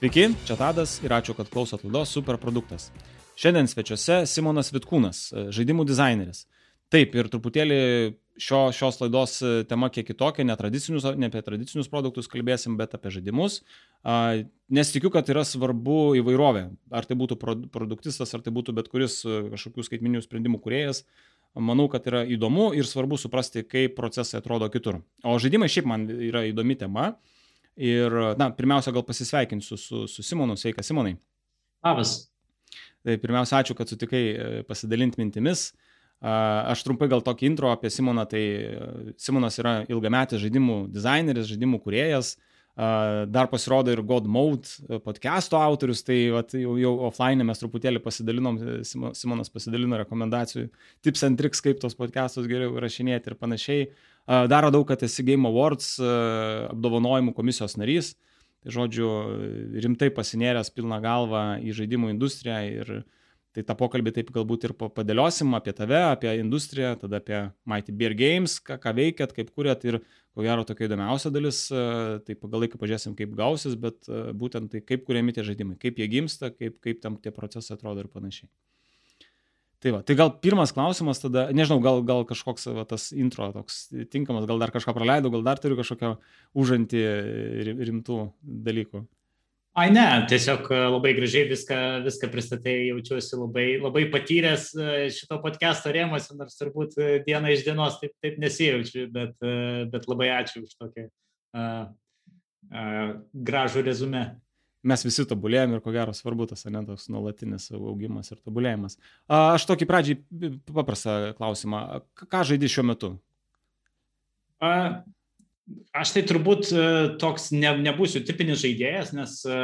Sveiki, čia Tadas ir ačiū, kad klausot laidos Superproduktas. Šiandien svečiuose Simonas Vitkūnas, žaidimų dizaineris. Taip, ir truputėlį šio, šios laidos tema kiek kitokia, ne, ne apie tradicinius produktus kalbėsim, bet apie žaidimus. Nes tikiu, kad yra svarbu įvairovė. Ar tai būtų produktistas, ar tai būtų bet kuris kažkokių skaitminių sprendimų kuriejas. Manau, kad yra įdomu ir svarbu suprasti, kaip procesai atrodo kitur. O žaidimai šiaip man yra įdomi tema. Ir, na, pirmiausia, gal pasisveikinsiu su, su Simonu. Sveika, Simonai. Labas. Tai pirmiausia, ačiū, kad sutikai e, pasidalinti mintimis. Aš trumpai gal tokį intro apie Simoną. Tai e, Simonas yra ilgametis žaidimų dizaineris, žaidimų kuriejas. Dar pasirodo ir God Mode podcast'o autorius, tai vat, jau, jau offline mes truputėlį pasidalinom, Simonas pasidalino rekomendacijų, tips and tricks, kaip tos podcast'us geriau rašinėti ir panašiai. Daro daug, kad esi Game Awards apdovanojimų komisijos narys. Tai žodžiu, rimtai pasinėręs pilną galvą į žaidimų industriją ir tai tą pokalbį taip galbūt ir padėliosim apie tave, apie industriją, tada apie Mighty Beer Games, ką, ką veikiat, kaip kuriat ir ko gero tokia įdomiausia dalis, tai pagal laiką pažiūrėsim, kaip gausis, bet būtent tai kaip kuriami tie žaidimai, kaip jie gimsta, kaip, kaip tam tie procesai atrodo ir panašiai. Tai, va, tai gal pirmas klausimas tada, nežinau, gal, gal kažkoks va, tas intro toks tinkamas, gal dar kažką praleidau, gal dar turiu kažkokio užantį rimtų dalykų. Ai ne, tiesiog e, labai gražiai viską, viską pristatė, jaučiuosi labai, labai patyręs e, šito podcast'o rėmose, nors turbūt e, diena iš dienos taip, taip nesijaučiu, bet, bet labai ačiū už tokį uh, uh, gražų rezumę mes visi tobulėjam ir ko gero svarbu tas, ne, toks nuolatinis augimas ir tobulėjimas. Aš tokį pradžiai paprastą klausimą. Ką žaidži šiuo metu? A, aš tai turbūt e, toks ne, nebūsiu tipinis žaidėjas, nes e,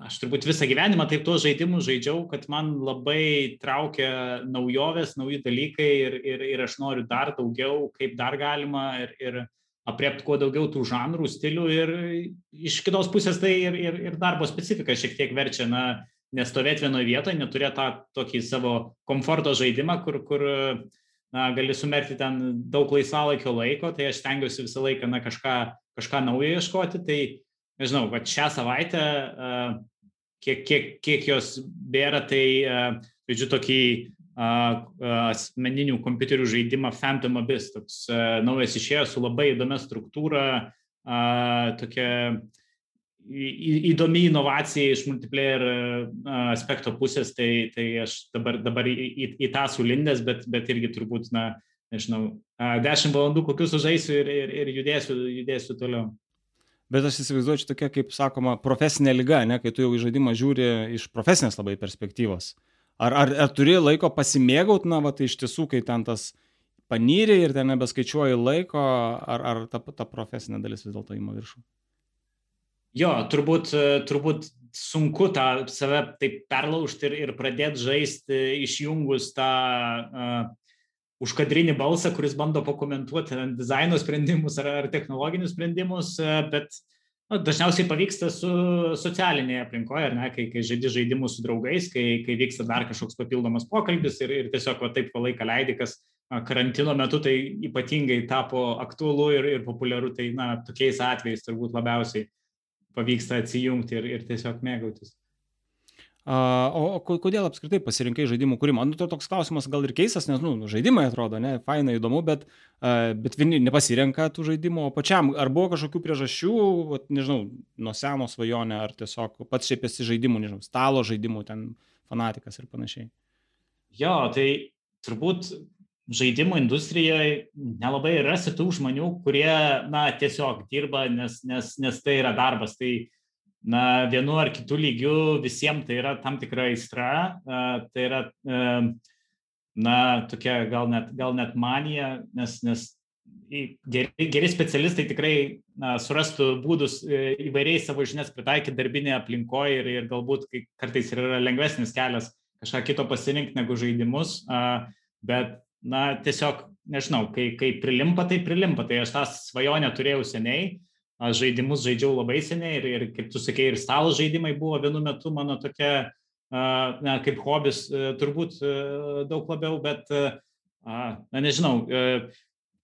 aš turbūt visą gyvenimą taip tuos žaidimus žaidžiau, kad man labai traukia naujovės, nauji dalykai ir, ir, ir aš noriu dar daugiau, kaip dar galima. Ir, ir, apriepti kuo daugiau tų žanrų, stilių ir iš kitos pusės tai ir, ir, ir darbo specifika šiek tiek verčia, na, nestovėti vienoje vietoje, neturėti tą tokį savo komforto žaidimą, kur, kur na, gali sumerkti ten daug laisvalaikio laiko, tai aš stengiuosi visą laiką na, kažką, kažką naujo ieškoti. Tai, nežinau, va šią savaitę, kiek, kiek, kiek jos bėra, tai, žodžiu, tokį asmeninių kompiuterių žaidimą Phantom Abyss. Toks naujas išėjo su labai įdomia struktūra, tokia įdomi inovacija iš multiplayer aspekto pusės, tai, tai aš dabar, dabar į, į, į tą sulindęs, bet, bet irgi turbūt, na, nežinau, 10 valandų kokius sužaisiu ir, ir, ir judėsiu, judėsiu toliau. Bet aš įsivaizduoju, čia tokia, kaip sakoma, profesinė lyga, ne, kai tu jau į žaidimą žiūri iš profesinės labai perspektyvos. Ar, ar, ar turi laiko pasimėgauti, na, va, tai iš tiesų, kai ten tas panyrė ir ten nebeskaičiuoji laiko, ar, ar ta, ta profesinė dalis vis dėlto įma viršų? Jo, turbūt, turbūt sunku tą save taip perlaužti ir, ir pradėti žaisti išjungus tą uh, užkadrinį balsą, kuris bando pakomentuoti dizaino sprendimus ar, ar technologinius sprendimus, uh, bet uh, na, dažniausiai pavyksta su socialinėje aplinkoje, ne, kai, kai žaidži žaidimus su draugais, kai, kai vyksta dar kažkoks papildomas pokalbis ir, ir tiesiog va, taip laiką leidai, kas karantino metu tai ypatingai tapo aktualu ir, ir populiaru, tai na, tokiais atvejais turbūt labiausiai pavyksta atsijungti ir, ir tiesiog mėgautis. O kodėl apskritai pasirinkai žaidimų kūrimą? Nu, to toks klausimas gal ir keistas, nes, nu, žaidimai atrodo, ne, faina, įdomu, bet, bet vieni nepasirenka tų žaidimų, o pačiam, ar buvo kažkokių priežasčių, vat, nežinau, nuo seno svajonė, ar tiesiog pats šiaip esi žaidimų, nežinau, stalo žaidimų, ten fanatikas ir panašiai. Jo, tai turbūt žaidimų industrijoje nelabai rasi tų žmonių, kurie, na, tiesiog dirba, nes, nes, nes tai yra darbas. Tai na, vienu ar kitu lygiu visiems tai yra tam tikra aistra, tai yra, na, tokia gal net, gal net manija, nes, nes geri, geri specialistai tikrai na, surastų būdus e, įvairiai savo žinias pritaikyti darbinėje aplinkoje ir, ir galbūt kartais yra lengvesnis kelias kažką kito pasirinkti negu žaidimus, bet, na, tiesiog, nežinau, kai, kai prilimpa, tai prilimpa, tai aš tą svajonę turėjau seniai aš žaidimus žaidžiau labai seniai ir, ir kaip tu sakei, ir stalo žaidimai buvo vienu metu mano tokia, na, kaip hobis, turbūt daug labiau, bet, na, nežinau,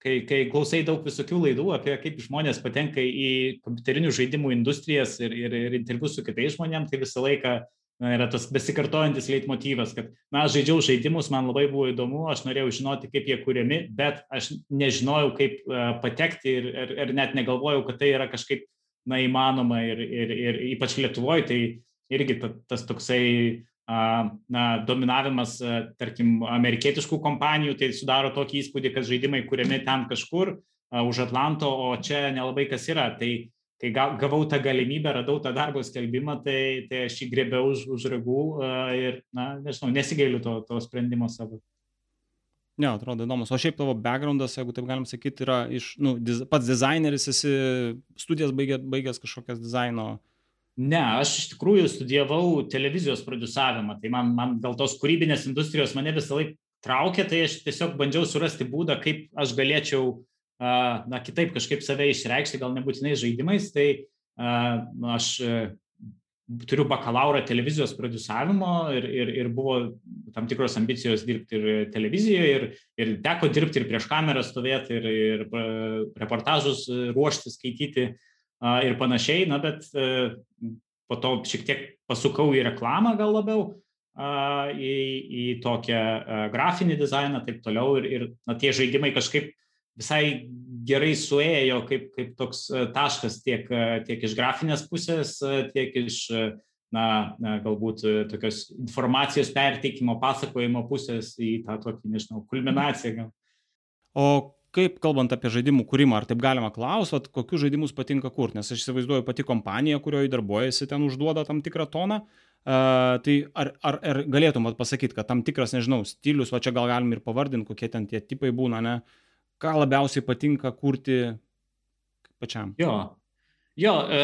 kai, kai klausai daug visokių laidų apie kaip žmonės patenka į kompiuterinių žaidimų industrijas ir, ir, ir interviu su kitais žmonėmis, tai visą laiką na, yra tas besikartojantis leitmotyvas, kad, na, aš žaidžiau žaidimus, man labai buvo įdomu, aš norėjau žinoti, kaip jie kūriami, bet aš nežinojau, kaip uh, patekti ir, ir, ir net negalvojau, kad tai yra kažkaip, na, įmanoma ir, ir, ir ypač Lietuvoje, tai irgi ta, tas toksai uh, na, dominavimas, uh, tarkim, amerikietiškų kompanijų, tai sudaro tokį įspūdį, kad žaidimai kūriami ten kažkur uh, už Atlanto, o čia nelabai kas yra. Tai kai gavau tą galimybę, radau tą darbo skelbimą, tai, tai aš jį grėbiau už, už ragų ir, na, nežinau, nesigailiu to, to sprendimo savo. Ne, atrodo įdomus. O šiaip tavo backgroundas, jeigu taip galim sakyti, yra iš, nu, diz, pats dizaineris, esi studijas baigęs, baigęs kažkokias dizaino. Ne, aš iš tikrųjų studijavau televizijos produsavimą, tai man, man gal tos kūrybinės industrijos mane visą laiką traukė, tai aš tiesiog bandžiau surasti būdą, kaip aš galėčiau uh, na, kitaip kažkaip save išreikšti, gal nebūtinai žaidimais, tai na, aš e, turiu bakalauro televizijos produsavimo ir, ir, ir buvo tam tikros ambicijos dirbti ir televizijoje, ir, ir teko dirbti ir prieš kamerą stovėti, ir, ir reportažus ruošti, skaityti ir panašiai, na, bet e, po to šiek tiek pasukau į reklamą gal labiau, į, į tokią grafinį dizainą, taip toliau, ir, ir na, tie žaidimai kažkaip visai gerai suėjo kaip, kaip toks e, taškas tiek, e, tiek iš grafinės pusės, e, tiek iš, na, galbūt tokios informacijos perteikimo, pasakojimo pusės į tą tokį, nežinau, kulminaciją. Gal. O kaip kalbant apie žaidimų kūrimą, ar taip galima klausot, kokius žaidimus patinka kurti, nes aš įsivaizduoju pati kompanija, kurioje darbuojasi, ten užduoda tam tikrą toną. Uh, tai ar, ar, ar galėtum pasakyti, kad tam tikras, nežinau, stilius, o čia gal galim ir pavardinti, kokie ten tie tipai būna, ne? Uh, ką labiausiai patinka kurti pačiam? Jo, jo e,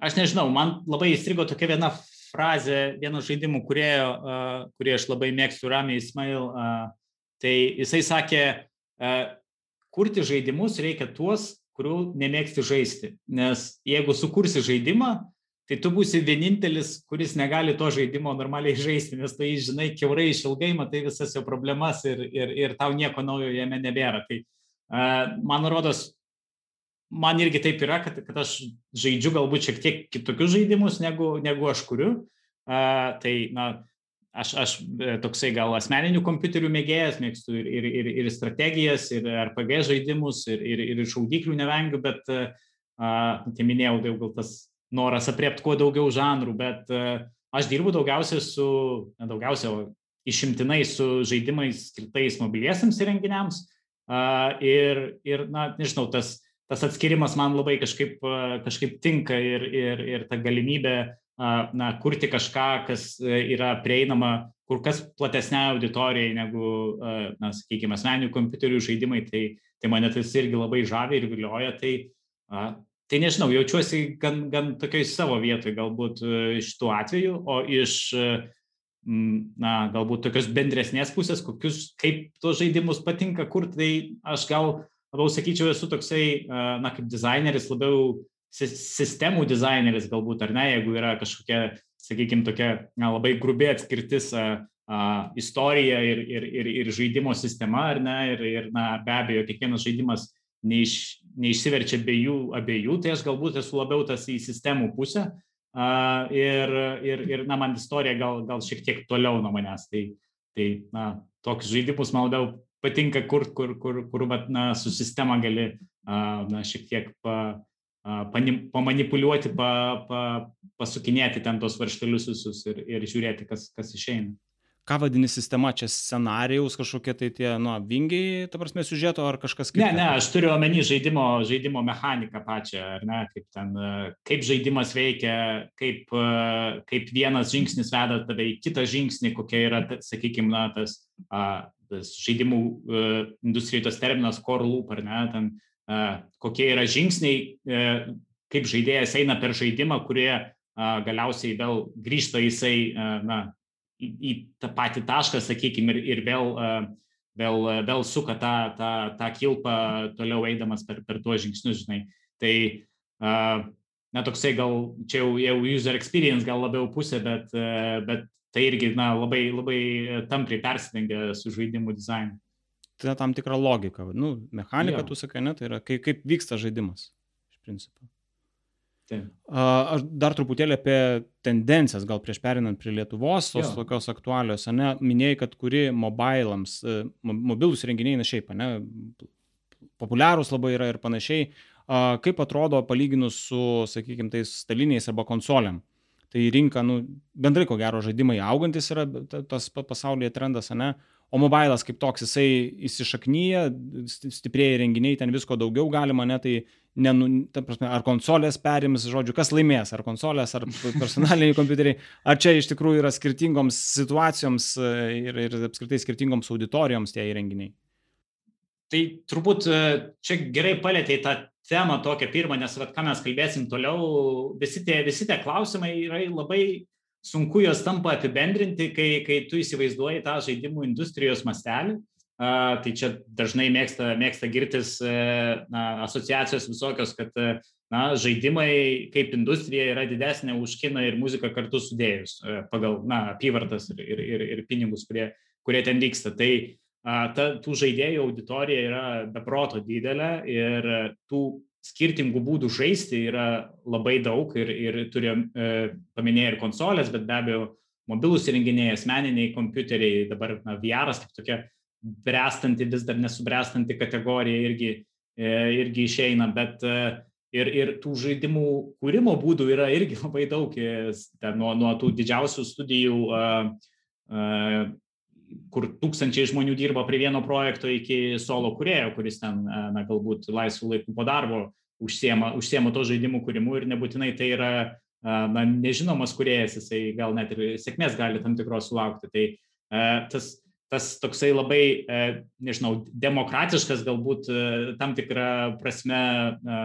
aš nežinau, man labai įstrigo tokia viena frazė vieno žaidimų kurėjo, e, kurį aš labai mėgstu, Rami Ismail. E, tai jisai sakė, e, kurti žaidimus reikia tuos, kurių nemėgsti žaisti. Nes jeigu sukursi žaidimą, tai tu būsi vienintelis, kuris negali to žaidimo normaliai žaisti, nes jį žinai keurai išilgai, matai visas jo problemas ir, ir, ir tau nieko naujo jame nebėra. Tai Man rodos, man irgi taip yra, kad, kad aš žaidžiu galbūt šiek tiek kitokius žaidimus, negu, negu aš kuriu. Uh, tai, na, aš, aš e, toksai gal asmeninių kompiuterių mėgėjas, mėgstu ir, ir, ir, ir strategijas, ir RPG žaidimus, ir, ir, ir šaudyklių nevengiu, bet, uh, tai minėjau, tai gal tas noras apriepti kuo daugiau žanrų, bet uh, aš dirbu daugiausiai su, ne daugiausiai, o išimtinai su žaidimais skirtais mobiliesiams įrenginiams. Uh, Ir, ir na, nežinau, tas, tas atskirimas man labai kažkaip, kažkaip tinka ir, ir, ir ta galimybė na, kurti kažką, kas e, yra prieinama kur kas platesnė auditorijai negu, na, sakykime, asmeninių kompiuterių žaidimai, tai, tai mane tas irgi labai žavi ir vilioja. Tai, tai nežinau, jaučiuosi gan, gan tokioj savo vietoj galbūt e, iš tų atvejų, o iš na, galbūt tokios bendresnės pusės, kokius, kaip tos žaidimus patinka kurti, tai aš gal labiau sakyčiau, esu toksai, na, kaip dizaineris, labiau sistemų dizaineris galbūt, ar ne, jeigu yra kažkokia, sakykime, tokia na, labai grubiai atskirtis a, a, istorija ir, ir, ir, ir žaidimo sistema, ar ne, ir, ir na, be abejo, kiekvienas žaidimas neiš, neišsiverčia be jų abiejų, tai aš galbūt esu labiau tas į sistemų pusę, ir, ir, ir na, man istorija gal, gal šiek tiek toliau nuo manęs. Tai, tai na, tokius žaidimus man labiau patinka, kur, kur, kur, kur bet, na, su sistema gali na, šiek tiek pa, pamanipuliuoti, pa, pa, pasukinėti ten tos varštelius visus ir, ir žiūrėti, kas, kas išeina ką vadini sistema, čia scenarijaus kažkokie tai tie, nu, vingiai, ta prasme, siužeto ar kažkas kitas? Ne, ne, aš turiu omeny žaidimo, žaidimo mechaniką pačią, ar ne, kaip ten, kaip žaidimas veikia, kaip, kaip vienas žingsnis veda tave į kitą žingsnį, kokia yra, sakykime, na, tas, tas žaidimų industrijai tas terminas core loop, ar ne, ten, kokie yra žingsniai, kaip žaidėjas eina per žaidimą, kurie galiausiai vėl grįžta jisai, na, į, į tą patį tašką, sakykime, ir, ir vėl, vėl, vėl suka tą, tą, tą kilpą toliau eidamas per, per tuos žingsnius, žinai. Tai, na, toksai gal čia jau, jau user experience gal labiau pusė, bet, bet tai irgi, na, labai, labai tampriai persidengia su žaidimų dizainu. ta tam tikra logika. Nu, mechanika, Jo. tu sakai, ne, tai yra kaip, kaip vyksta žaidimas, iš principo. Taip. Aš dar truputėlį apie tendencijas, gal prieš perinant prie Lietuvos, tos tokios aktualios, ne, minėjai, kad kuri mobilams, e, mo- mobilūs renginiai, na šiaip, ne, populiarūs labai yra ir panašiai. Kaip atrodo palyginus su, sakykime, tais staliniais arba konsolėm? Tai rinka, nu, bendrai ko gero žaidimai augantis yra ta- tas pa- pasaulyje trendas, ne? O mobilas kaip toks, jisai įsišaknyja, sti- stiprėja renginiai, ten visko daugiau galima, ne, tai ne, nu, ta prasme, ar konsolės perims, žodžiu, kas laimės, ar konsolės, ar personaliniai kompiuteriai, ar čia iš tikrųjų yra skirtingoms situacijoms e, ir, ir apskritai skirtingoms auditorijoms tie įrenginiai. Tai turbūt e, čia gerai palėtė tą temą tokią pirmą, nes vat, ką mes kalbėsim toliau, visi tie, visi tie klausimai yra labai sunku juos tampa apibendrinti, kai, kai tu įsivaizduoji tą žaidimų industrijos mastelį. Tai čia dažnai mėgsta, mėgsta girtis uh, na, asociacijos visokios, kad uh, na, žaidimai kaip industrija yra didesnė už kiną ir muziką kartu sudėjus uh, pagal na, apyvartas ir, ir, ir, ir pinigus, kurie, kurie ten vyksta. Tai ta, tų žaidėjų auditorija yra beproto didelė ir tų skirtingų būdų žaisti yra labai daug ir, ir turėjom, e, paminėję ir konsolės, bet be abejo mobilūs įrenginiai, asmeniniai kompiuteriai, dabar na, VR kaip tokia brestanti, vis dar nesubrestanti kategorija irgi, e, irgi išeina, bet e, ir, ir tų žaidimų kūrimo būdų yra irgi labai daug, e, ten, nuo, nuo tų didžiausių studijų, kur tūkstančiai žmonių dirba prie vieno projekto iki solo kurėjo, kuris ten, na, galbūt laisvų laikų po darbo užsiema, užsiema to žaidimų kūrimu ir nebūtinai tai yra na, nežinomas kuriejas, jisai gal net ir sėkmės gali tam tikros sulaukti. Tai tas, tas toksai labai, e, nežinau, demokratiškas galbūt e, tam tikrą prasme e,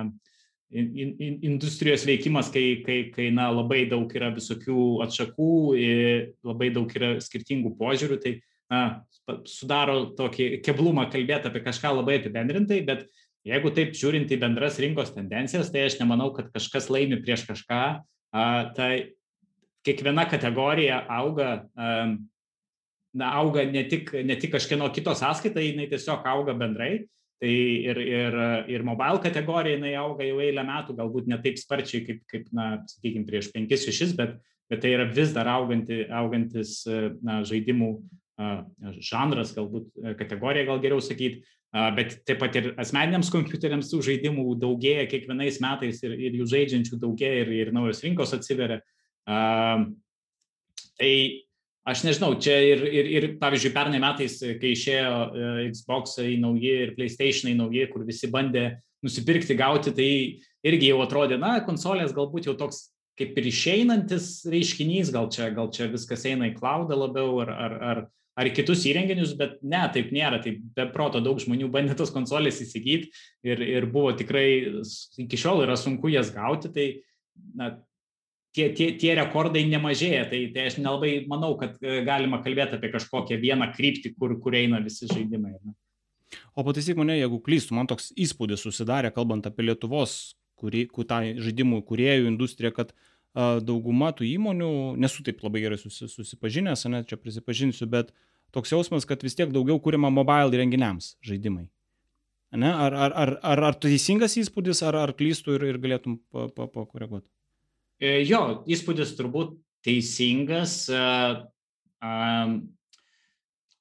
in, in, industrijos veikimas, kai, kai, kai na, labai daug yra visokių atšakų, labai daug yra skirtingų požiūrių, tai na, sudaro tokį keblumą kalbėti apie kažką labai apibendrintai, bet jeigu taip žiūrint į bendras rinkos tendencijas, tai aš nemanau, kad kažkas laimi prieš kažką. A, tai kiekviena kategorija auga, a, na, auga ne tik, ne tik kažkieno kito sąskaita, jinai tiesiog auga bendrai. Tai ir, ir, ir mobile kategorija jinai auga jau eilę metų, galbūt ne taip sparčiai kaip, kaip na, sakykime, prieš 5-6, bet, bet tai yra vis dar auganti, augantis na, žaidimų žanras, galbūt kategorija gal geriau sakyti, bet taip pat ir asmeniniams kompiuteriams tų žaidimų daugėja kiekvienais metais ir, ir jų žaidžiančių daugėja ir, ir naujos rinkos atsiveria. Tai aš nežinau, čia ir, ir, ir pavyzdžiui, pernai metais, kai išėjo Xbox'ai nauji ir PlayStation'ai nauji, kur visi bandė nusipirkti, gauti, tai irgi jau atrodė, na, konsolės galbūt jau toks kaip ir išeinantis reiškinys, gal čia, gal čia viskas eina į klaudą labiau ar, ar, ar, ar kitus įrenginius, bet ne, taip nėra, taip be proto daug žmonių bandė tos konsolės įsigyti ir, ir buvo tikrai, iki šiol yra sunku jas gauti, tai na, tie, tie, tie rekordai nemažėja, tai, tai aš nelabai manau, kad galima kalbėti apie kažkokią vieną kryptį, kur, kur eina visi žaidimai. Ne? O pataisyk mane, jeigu klystu, man toks įspūdis susidarė, kalbant apie Lietuvos kurį, tą žaidimų kuriejų industriją, kad a, dauguma tų įmonių, nesu taip labai gerai susi, susipažinęs, ne, čia prisipažinsiu, bet toks jausmas, kad vis tiek daugiau kūrima mobile įrenginiams žaidimai. Ne? Ar, ar, ar, ar, ar teisingas įspūdis, ar, ar klystų ir, ir galėtum pakoreguoti? Jo, įspūdis turbūt teisingas.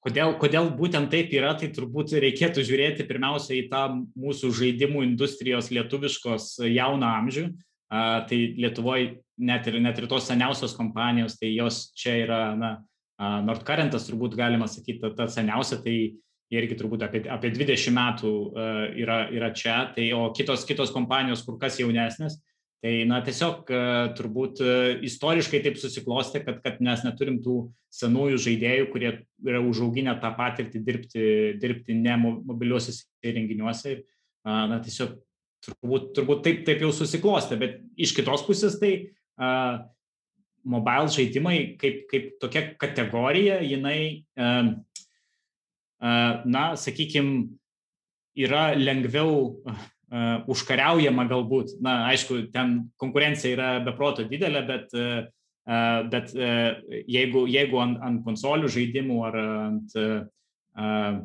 Kodėl, kodėl būtent taip yra, tai turbūt reikėtų žiūrėti pirmiausia į tą mūsų žaidimų industrijos lietuviškos jauną amžių. Tai Lietuvoje net ir, net ir tos seniausios kompanijos, tai jos čia yra, na, Nordcarentas turbūt galima sakyti, ta, seniausia, tai irgi turbūt apie, apie 20 metų yra, yra čia, tai, o kitos, kitos kompanijos kur kas jaunesnės. Tai na, tiesiog turbūt istoriškai taip susiklosti, kad, kad mes neturim tų senųjų žaidėjų, kurie yra užauginę tą patirtį dirbti, dirbti ne mobiliuosiuose įrenginiuose. Na, tiesiog turbūt, turbūt taip, taip jau susiklosti, bet iš kitos pusės tai uh, mobile žaidimai kaip, kaip tokia kategorija, jinai, uh, uh, na, sakykime, yra lengviau užkariaujama galbūt. Na, aišku, ten konkurencija yra beproto didelė, bet, uh, bet uh, jeigu, jeigu ant, ant konsolių žaidimų ar ant uh,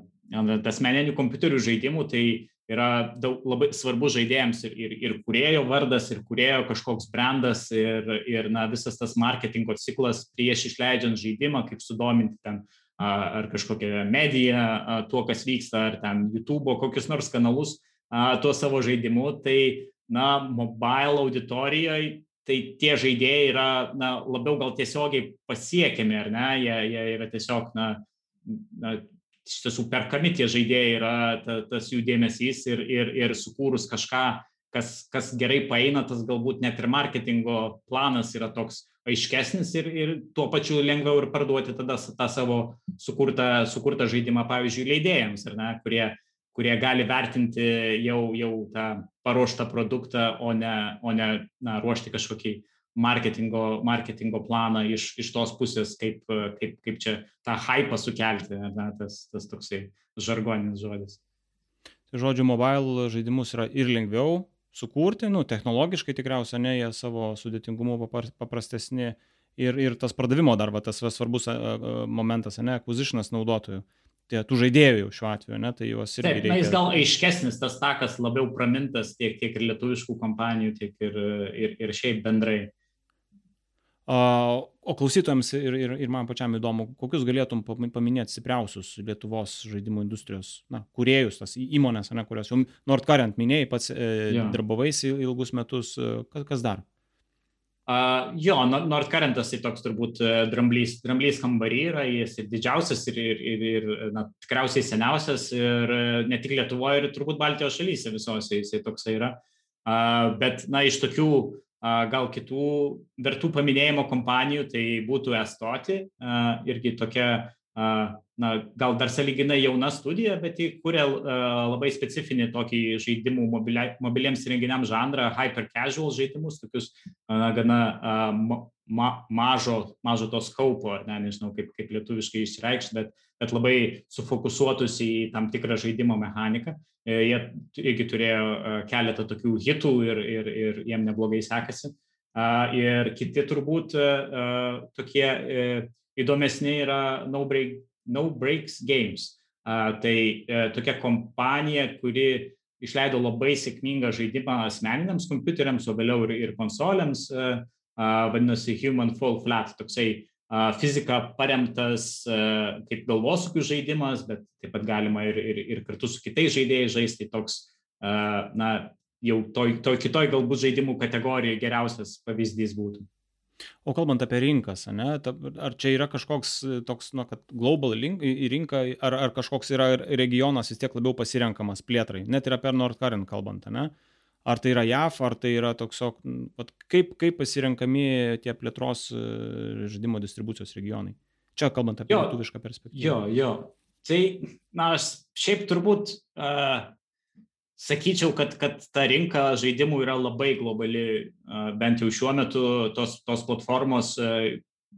asmeninių kompiuterių žaidimų, tai yra daug, labai svarbu žaidėjams ir, ir, ir kurėjo vardas, ir kurėjo kažkoks brandas, ir, ir na, visas tas marketingo ciklas prieš išleidžiant žaidimą, kaip sudominti ten ar kažkokią mediją tuo, kas vyksta, ar ten YouTube, kokius nors kanalus tuo savo žaidimu, tai na, mobile auditorijoje tai tie žaidėjai yra na, labiau gal tiesiogiai pasiekiami, ar ne, jie, jie yra tiesiog, na, na, iš tiesų perkami tie žaidėjai yra ta, tas jų dėmesys ir, ir, ir sukūrus kažką, kas, kas gerai paeina, tas galbūt net ir marketingo planas yra toks aiškesnis ir, ir tuo pačiu lengviau ir parduoti tada tą savo sukurtą, sukurtą žaidimą, pavyzdžiui, leidėjams, ne, kurie, kurie gali vertinti jau, jau tą paruoštą produktą, o ne, o ne na, ruošti kažkokį marketingo, marketingo planą iš, iš tos pusės, kaip, kaip, kaip čia tą hypą sukelti, na, tas, tas toksai žargoninis žodis. Tai žodžiu, mobile žaidimus yra ir lengviau sukurti, nu, technologiškai tikriausiai ne, jie savo sudėtingumu paprastesni ir, ir tas pardavimo darba, tas svarbus momentas, ne, acquisitionas naudotojų tie, tų žaidėjų jau šiuo atveju, ne, tai juos irgi. Taip, reikia... na, jis gal aiškesnis, tas takas labiau pramintas tiek, tiek ir lietuviškų kompanijų, tiek ir, ir, ir šiaip bendrai. O klausytojams ir, ir, ir man pačiam įdomu, kokius galėtum paminėti stipriausius Lietuvos žaidimų industrijos, na, kuriejus, tas įmonės, ne, kurios jau Nordcurrent minėjai, pats e, ja. darbavais ilgus metus, kas, kas dar? Uh, jo, Nordkarentas tai toks turbūt e, dramblys, dramblys kambarį yra, jis ir didžiausias, ir, ir, ir, ir na, tikriausiai seniausias, ir e, ne tik Lietuvoje, ir turbūt Baltijos šalyse visose jisai toksai yra. Uh, bet, na, iš tokių uh, gal kitų vertų paminėjimo kompanijų, tai būtų Estoti, irgi tokia na, gal dar saliginai jauna studija, bet ji kuria labai specifinį tokį žaidimų mobiliems renginiams žanrą, hyper casual žaidimus, tokius na, gana ma, mažo, mažo to skaupo, ne, nežinau kaip, kaip lietuviškai išreikšti, bet, bet labai sufokusuotus į tam tikrą žaidimo mechaniką. E, jie irgi turėjo keletą tokių hitų ir, ir, ir jiem neblogai sekasi. Ir kiti turbūt tokie e, įdomesni yra No, Break, no Breaks Games. Tai uh, tokia kompanija, kuri išleido labai sėkmingą žaidimą asmeniniams kompiuteriams, o vėliau ir, ir konsolėms, uh, vadinasi Human Fall Flat, toksai fizika paremtas uh, kaip galvosūkių žaidimas, bet taip pat galima ir, ir, ir kartu su kitais žaidėjais žaisti, toks, na, jau toj, toj kitoj galbūt žaidimų kategorijoje geriausias pavyzdys būtų. O kalbant apie rinkas, ne, ar čia yra kažkoks e, toks, nu, kad global link, į rinką, ar, ar kažkoks yra regionas vis tiek labiau pasirenkamas plėtrai, net ir apie Nordkaren kalbant, ne? Ar tai yra JAF, ar tai yra toks, kaip, kaip pasirenkami tie plėtros e, žaidimo distribucijos regionai? Čia kalbant apie jo, lietuvišką perspektyvą. Jo, jo. Tai, na, aš šiaip turbūt uh, sakyčiau, kad, kad ta rinka žaidimų yra labai globali, bent jau šiuo metu tos, tos platformos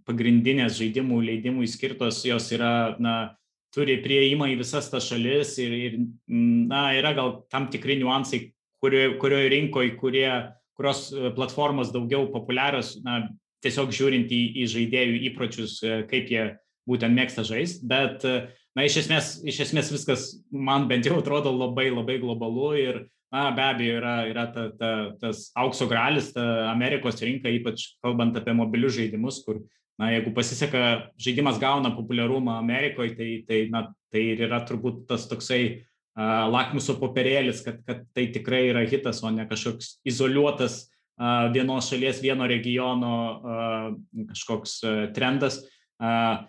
pagrindinės žaidimų leidimui skirtos, jos yra, na, turi prieimą į visas tas šalis ir, ir na, yra gal tam tikri niuansai, kurioje kurio rinkoje, kurie, kurios platformos daugiau populiarios, na, tiesiog žiūrint į, į žaidėjų įpročius, kaip jie būtent mėgsta žaisti, bet uh, na, iš esmės, iš esmės viskas man bent jau atrodo labai labai globalu ir, na, be abejo, yra, yra ta, ta, tas aukso gralis, ta Amerikos rinka, ypač kalbant apie mobilius žaidimus, kur, na, jeigu pasiseka, žaidimas gauna populiarumą Amerikoje, tai, tai, na, tai ir yra turbūt tas toksai uh, lakmuso popierėlis, kad, kad tai tikrai yra hitas, o ne kažkoks izoliuotas uh, vienos šalies, vieno regiono uh, kažkoks uh, trendas. Uh,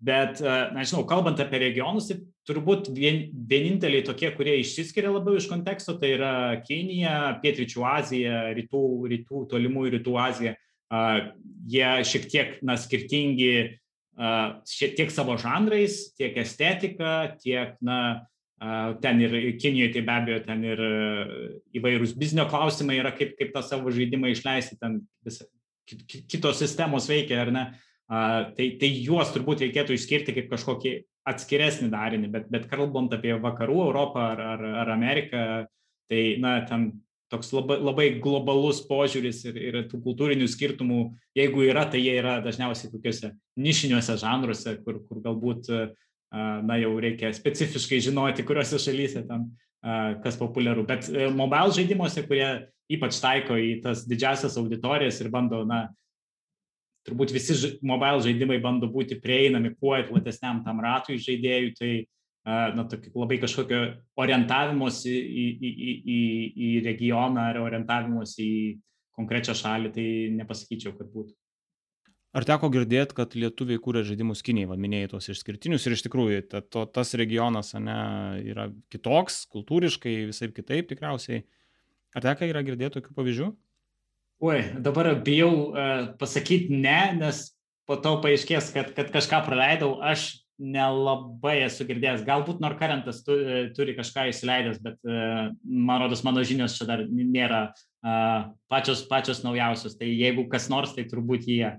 Bet, na, žinau, kalbant apie regionus, tai turbūt vien, vieninteliai tokie, kurie išsiskiria labiau iš konteksto, tai yra Kinija, Pietričių Azija, rytų, rytų, tolimųjų rytų Azija. Uh, jie šiek tiek, na, skirtingi uh, šiek tiek savo žanrais, tiek estetika, tiek, na, uh, ten ir Kinijoje, tai be abejo, ten ir įvairūs biznio klausimai yra, kaip, kaip tą savo žaidimą išleisti, ten vis, kitos sistemos veikia, ar ne. Uh, Tai, tai juos turbūt reikėtų išskirti kaip kažkokį atskiresnį darinį, bet, bet kalbant apie vakarų Europą ar, ar, ar Ameriką, tai na, ten toks labai, labai globalus požiūris ir, ir tų kultūrinių skirtumų, jeigu yra, tai jie yra dažniausiai tokiuose nišiniuose žanruose, kur, kur galbūt na jau reikia specifiškai žinoti, kuriuose šalyse tam kas populiaru. Bet mobile žaidimuose, kurie ypač taiko į tas didžiasias auditorijas ir bando, na, turbūt visi mobile žaidimai bando būti prieinami kuo platesniam tam ratui žaidėjų, tai na, tokį labai kažkokio orientavimuose į, į, į, į, į regioną ar orientavimuose į konkrečią šalį, tai nepasakyčiau, kad būtų. Ar teko girdėti, kad lietuviai kūrė žaidimus Kinijai, vadinėjai tos išskirtinius ir iš tikrųjų ta, to, tas regionas ne, yra kitoks, kultūriškai visai kitaip tikriausiai. Ar teko yra girdėti tokių pavyzdžių? Oi, dabar bijau uh, pasakyti ne, nes po to paaiškės, kad, kad kažką praleidau. Aš nelabai esu girdėjęs. Galbūt Norkarentas tu, e, turi kažką įsileidęs, bet uh, man rodos, mano žinios čia dar nėra uh, pačios, pačios naujausios. Tai jeigu kas nors, tai turbūt jie.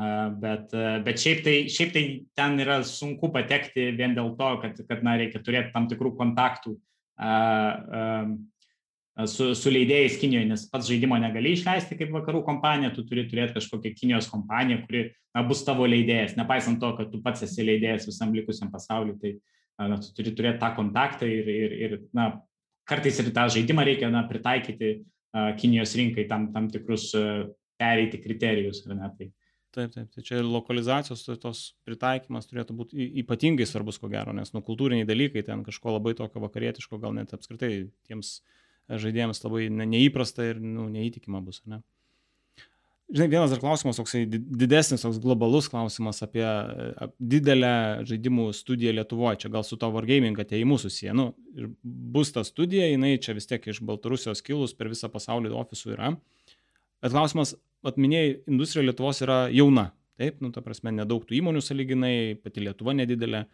Uh, bet, uh, bet šiaip, tai, šiaip tai ten yra sunku patekti vien dėl to, kad, kad na, reikia turėti tam tikrų kontaktų. Su, su leidėjais Kinijoje, nes pats žaidimo negali išleisti kaip vakarų kompanija, tu turi turėti kažkokią Kinijos kompaniją, kuri na, bus tavo leidėjas, nepaisant to, kad tu pats esi leidėjas visam likusiam pasauliu, tai na, tu turi turėti tą kontaktą ir, ir, ir na, kartais ir tą žaidimą reikia na, pritaikyti uh, Kinijos rinkai tam, tam tikrus pereiti kriterijus. Ne, tai, Taip, taip, tai čia lokalizacijos tos pritaikymas turėtų būti ypatingai svarbus, ko gero, nes nu, kultūriniai dalykai ten kažko labai tokio vakarietiško, gal net apskritai tiems uh, žaidėjams labai neįprasta ir nu, neįtikima bus. Ne? Žinai, vienas dar klausimas, toksai didesnis, toks globalus klausimas apie didelę žaidimų studiją Lietuvoje. Čia gal su to Wargaming ateimu susiję. Nu, ir bus ta studija, jinai čia vis tiek iš Baltarusijos kilus per visą pasaulį ofisų yra. Bet klausimas, atminėjai, industrija Lietuvos yra jauna. Taip, nu, ta prasme, nedaug tų įmonių saliginai, pati Lietuva nedidelė.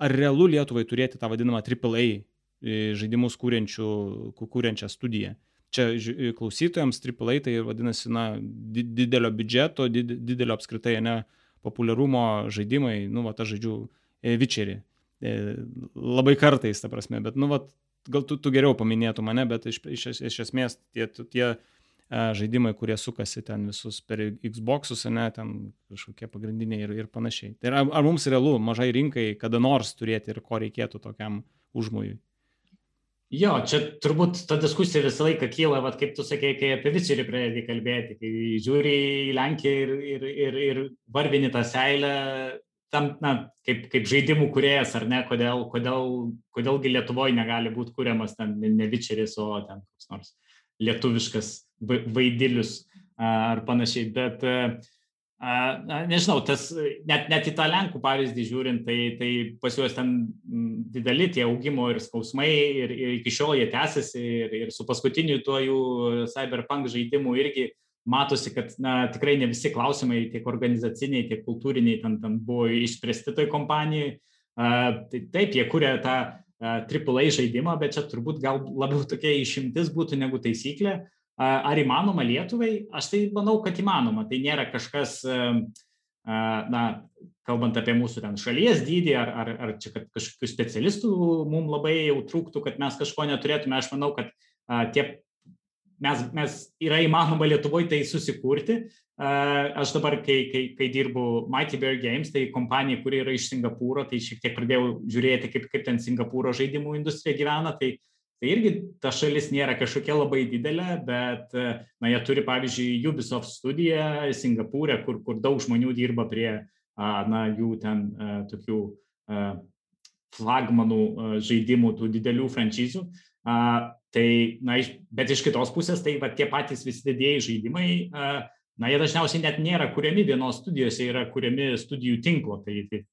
Ar realu Lietuvai turėti tą vadinamą AAA žaidimus kūrenčių, kūrenčią studiją. Čia klausytojams AAA tai vadinasi, na, didelio biudžeto, didelio apskritai, ne, populiarumo žaidimai, nu, va, aš žaidžiu Vičerį. E, labai kartais, ta prasme, bet, nu, va, gal tu, tu geriau paminėtų mane, bet iš, iš, iš esmės tie, tie žaidimai, kurie sukasi ten visus per Xbox'us, ne, ten kažkokie pagrindiniai ir, ir panašiai. Tai ar, ar mums realu mažai rinkai kada nors turėti ir ko reikėtų tokiam užmojui? Jo, čia turbūt ta diskusija visą laiką kyla, vat, kaip tu sakei, kai apie Vičerį pradėjai kalbėti, kai žiūri į Lenkiją ir, ir, ir, ir varbini tą seilę, tam, na, kaip, kaip žaidimų kuriejas, ar ne, kodėl, kodėl, kodėlgi Lietuvoje negali būti kuriamas ten ne Vičeris, o ten koks nors lietuviškas vaidilius ar panašiai. Bet uh, Nežinau, tas, net, net į tą Lenkų pavyzdį žiūrint, tai, tai pas juos ten dideli tie augimo ir skausmai ir, ir iki šiol jie tęsiasi ir, ir su paskutiniu tuo jų cyberpunk žaidimu irgi matosi, kad na, tikrai ne visi klausimai, tiek organizaciniai, tiek kultūriniai ten, ten buvo išspręsti toj kompanijai. Tai taip, jie kūrė tą AAA žaidimą, bet čia turbūt gal labiau tokia išimtis būtų negu taisyklė. Ar įmanoma Lietuvai? Aš tai manau, kad įmanoma. Tai nėra kažkas, na, kalbant apie mūsų ten šalies dydį, ar, ar, ar čia kažkokių specialistų mums labai jau trūktų, kad mes kažko neturėtume. Aš manau, kad tie, mes, mes yra įmanoma Lietuvoje tai susikurti. Aš dabar, kai, kai, kai dirbu Mighty Bear Games, tai kompanija, kuri yra iš Singapūro, tai šiek tiek pradėjau žiūrėti, kaip, kaip ten Singapūro žaidimų industrija gyvena. Tai, Tai irgi ta šalis nėra kažkokia labai didelė, bet na, jie turi, pavyzdžiui, Ubisoft studiją Singapūrė, kur, kur daug žmonių dirba prie na, jų ten tokių flagmanų žaidimų, tų didelių franšizų. Tai, na, bet iš kitos pusės, tai va, tie patys visi didėjai žaidimai, na, jie dažniausiai net nėra kuriami vienos studijos, jie yra kuriami studijų tinklo. Tai, tai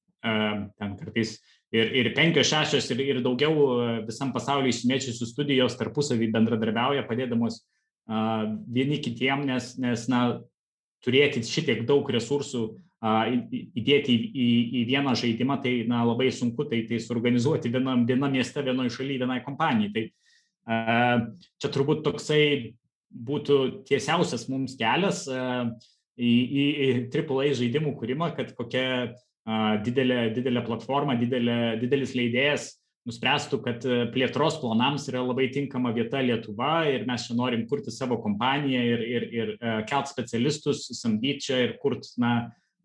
ten kartais ir, ir penkios, šešios ir, ir daugiau e, visam pasauliu išsimėčiusių studijos tarpusavį bendradarbiauja, padėdamos uh, vieni kitiem, nes, nes na, turėti šitiek daug resursų uh, įdėti į, į, į vieną žaidimą, tai na, labai sunku tai, tai suorganizuoti vienam, vienam mieste, vienoje šalyje, vienai kompanijai. Tai uh, čia turbūt toksai būtų tiesiausias mums kelias į, į, į AAA žaidimų kūrimą, kad kokia didelė, didelė platforma, didelė, didelis leidėjas nuspręstų, kad e, plėtros planams yra labai tinkama vieta Lietuva ir mes čia norim kurti savo kompaniją ir, ir, ir e, kelt specialistus, samdyti čia ir kurti, na,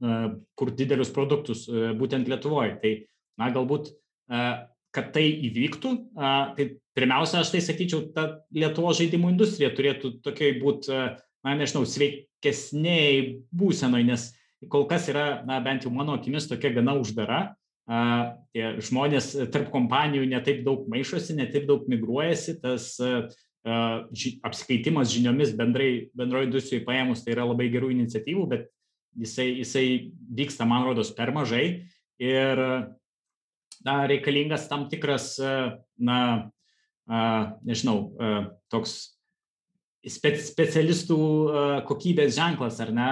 e, kurti didelius produktus būtent Lietuvoje. Tai na, galbūt, kad tai įvyktų, tai pirmiausia, aš tai sakyčiau, ta Lietuvo žaidimų industrija turėtų tokiai būti, na, nežinau, sveikesniai būsenoj, nes kol kas yra, na, bent jau mano akimis, tokia gana uždara. Tie žmonės tarp kompanijų netaip daug maišosi, netaip daug migruojasi, tas ži, apskaitimas žiniomis bendrai, bendroje industrijoje paėmus, tai yra labai gerų iniciatyvų, bet jisai, jisai vyksta, man rodos, per mažai ir na, reikalingas tam tikras, na, nežinau, toks specialistų kokybės ženklas, ar ne,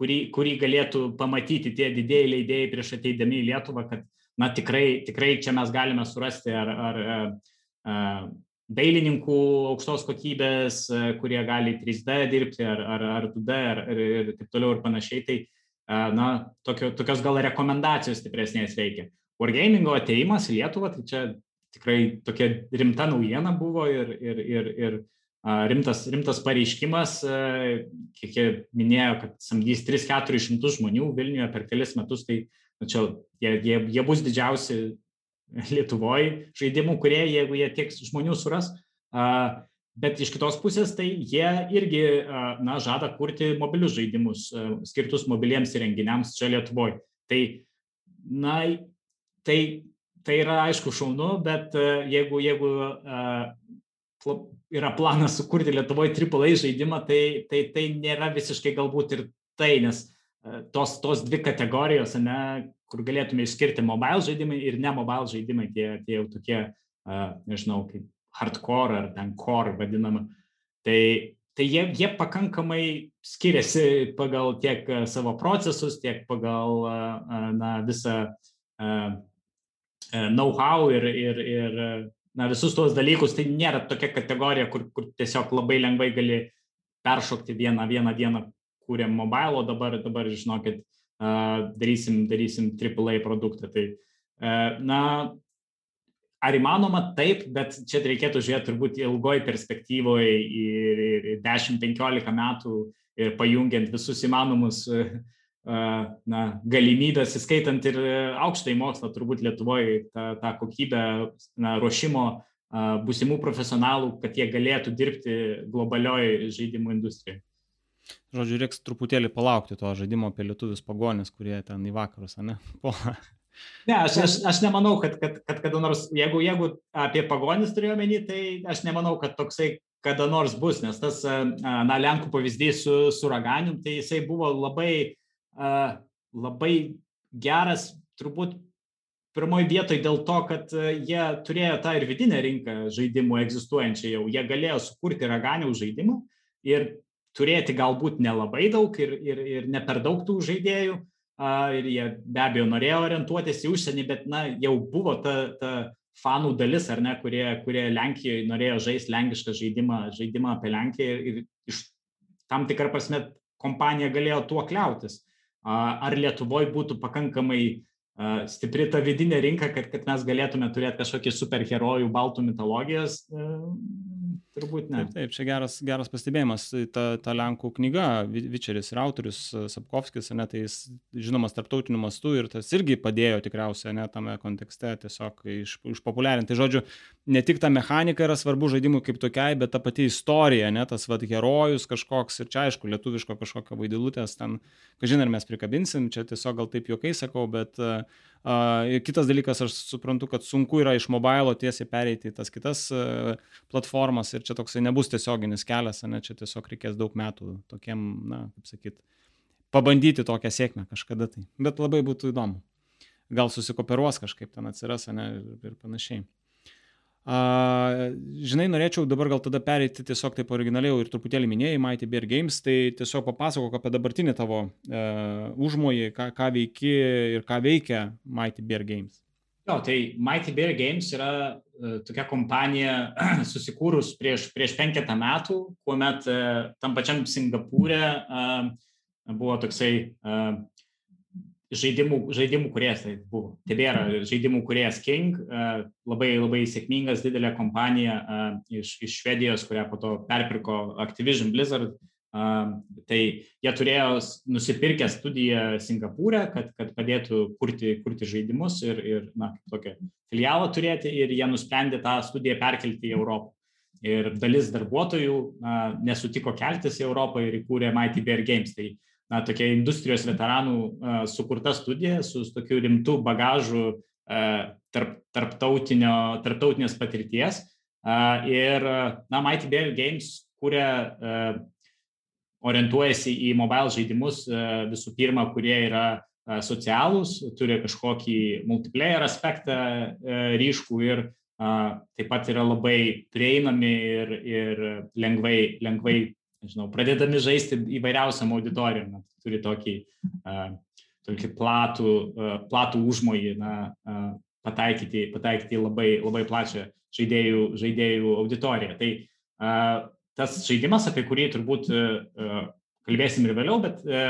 kurį, kurį galėtų pamatyti tie didėjai leidėjai prieš ateidami į Lietuvą, kad na, tikrai, tikrai čia mes galime surasti ar, ar, ar dailininkų aukštos kokybės, e, kurie gali 3D dirbti ar, ar, ar 2D ar, ir, ir taip toliau ir panašiai. Tai, e, na, tokio, tokios gal rekomendacijos stipresnės reikia. Wargamingo ateimas į Lietuvą, tai čia tikrai tokia rimta naujiena buvo ir, ir, ir, ir rimtas, rimtas pareiškimas, kiek jie minėjo, kad samdys 3-400 žmonių Vilniuje per kelias metus, tai na, čia jie, jie, jie bus didžiausi Lietuvoje žaidimų, kurie, jeigu jie tiek žmonių suras, bet iš kitos pusės, tai jie irgi na, žada kurti mobilius žaidimus skirtus mobiliems įrenginiams čia Lietuvoje. Tai, na, tai, tai yra aišku šaunu, bet jeigu, jeigu yra planas sukurti Lietuvoje AAA žaidimą, tai, tai tai nėra visiškai galbūt ir tai, nes tos, tos dvi kategorijos, ne, kur galėtume išskirti mobile žaidimai ir ne mobile žaidimai, tie, tie jau tokie, uh, nežinau, kaip hardcore ar ten core vadinama. Tai, tai jie, jie pakankamai skiriasi pagal tiek savo procesus, tiek pagal uh, na, visą uh, know-how ir, ir, ir na, visus tuos dalykus. Tai nėra tokia kategorija, kur, kur tiesiog labai lengvai gali peršokti vieną, vieną dieną kūrėm mobile, o dabar, dabar žinokit, darysim, darysim AAA produktą. Tai, na, ar įmanoma taip, bet čia reikėtų žiūrėti turbūt ilgoj perspektyvoje ir, ir 10-15 metų ir pajungiant visus įmanomus na, galimybės, įskaitant ir aukštąjį mokslą, turbūt Lietuvoje tą, tą kokybę na, ruošimo būsimų profesionalų, kad jie galėtų dirbti globalioje žaidimų industrijoje. Žodžiu, reiks truputėlį palaukti to žaidimo apie lietuvius pagonis, kurie ten į vakarus, ne? Po. Ne, aš, aš, aš nemanau, kad, kad, kad kada nors, jeigu, jeigu apie pagonis turėjau menį, tai aš nemanau, kad toksai kada nors bus, nes tas, na, Lenkų pavyzdys su, su raganium, tai jisai buvo labai, labai geras, turbūt pirmoji vietoje dėl to, kad jie turėjo tą ir vidinę rinką žaidimų egzistuojančią jau. Jie galėjo sukurti raganių žaidimą ir turėti galbūt nelabai daug ir, ir, ir ne per daug tų žaidėjų. Ir jie be abejo norėjo orientuotis į užsienį, bet na, jau buvo ta, ta fanų dalis, ar ne, kurie, kurie Lenkijoje norėjo žaisti lenkišką žaidimą, žaidimą apie Lenkiją ir, ir iš tam tikrą prasme kompanija galėjo tuo kliautis. Ar Lietuvoje būtų pakankamai stipri ta vidinė rinka, kad, kad mes galėtume turėti kažkokį superherojų baltų mitologijos, Turbūt ne. Taip, taip čia geras, geras pastebėjimas. Ta, ta Lenkų knyga, Vičeris ir autorius Sapkovskis, ne, tai jis žinomas tarptautiniu mastu ir tas irgi padėjo tikriausiai ne, tame kontekste tiesiog iš, išpopuliarinti. Žodžiu, ne tik ta mechanika yra svarbu žaidimui kaip tokiai, bet ta pati istorija, ne, tas vad herojus kažkoks ir čia aišku, lietuviško kažkokio vaidilutės ten, kažin ar mes prikabinsim, čia tiesiog gal taip juokai sakau, bet Uh, kitas dalykas, aš suprantu, kad sunku yra iš mobilo tiesiai pereiti į tas kitas uh, platformas ir čia toksai nebus tiesioginis kelias, ne, čia tiesiog reikės daug metų tokiem, na, kaip sakyt, pabandyti tokią sėkmę kažkada tai. Bet labai būtų įdomu. Gal susikoperuos kažkaip ten atsiras, ne, ir panašiai. A, žinai, norėčiau dabar gal tada pereiti tiesiog taip originaliai ir truputėlį minėjai Mighty Bear Games, tai tiesiog papasakok apie dabartinį tavo e, užmojį, ką, ką veiki ir ką veikia Mighty Bear Games. Jo, tai Mighty Bear Games yra uh, tokia kompanija susikūrus prieš, prieš penketą metų, kuomet uh, tam pačiam Singapūrė uh, buvo toksai uh, žaidimų, žaidimų kuriejas, tai buvo, tebėra žaidimų kuriejas King, labai labai sėkmingas, didelė kompanija iš, iš Švedijos, kurią po to perpirko Activision Blizzard, Tai jie turėjo nusipirkę studiją Singapūrė, kad, kad padėtų kurti, kurti žaidimus ir, ir na, tokią filialą turėti ir jie nusprendė tą studiją perkelti į Europą. Ir dalis darbuotojų na, nesutiko keltis į Europą ir įkūrė Mighty Bear Games. Tai na, tokia industrijos veteranų uh, sukurta studija su tokiu rimtu bagažu uh, tarp, tarptautinės patirties. Uh, ir, na, Mighty Bear Games kūrė uh, orientuojasi į mobile žaidimus e, visų pirma, kurie yra e, socialūs, turi kažkokį multiplayer aspektą e, ryškų ir taip pat yra labai prieinami ir, ir lengvai, lengvai nežinau, pradedami žaisti įvairiausiam auditorijom. Turi tokį, tokį platų, platų užmojį na, pataikyti, pataikyti labai, labai plačią žaidėjų, žaidėjų auditoriją. Tai tas žaidimas, apie kurį turbūt e, kalbėsim ir vėliau, bet e,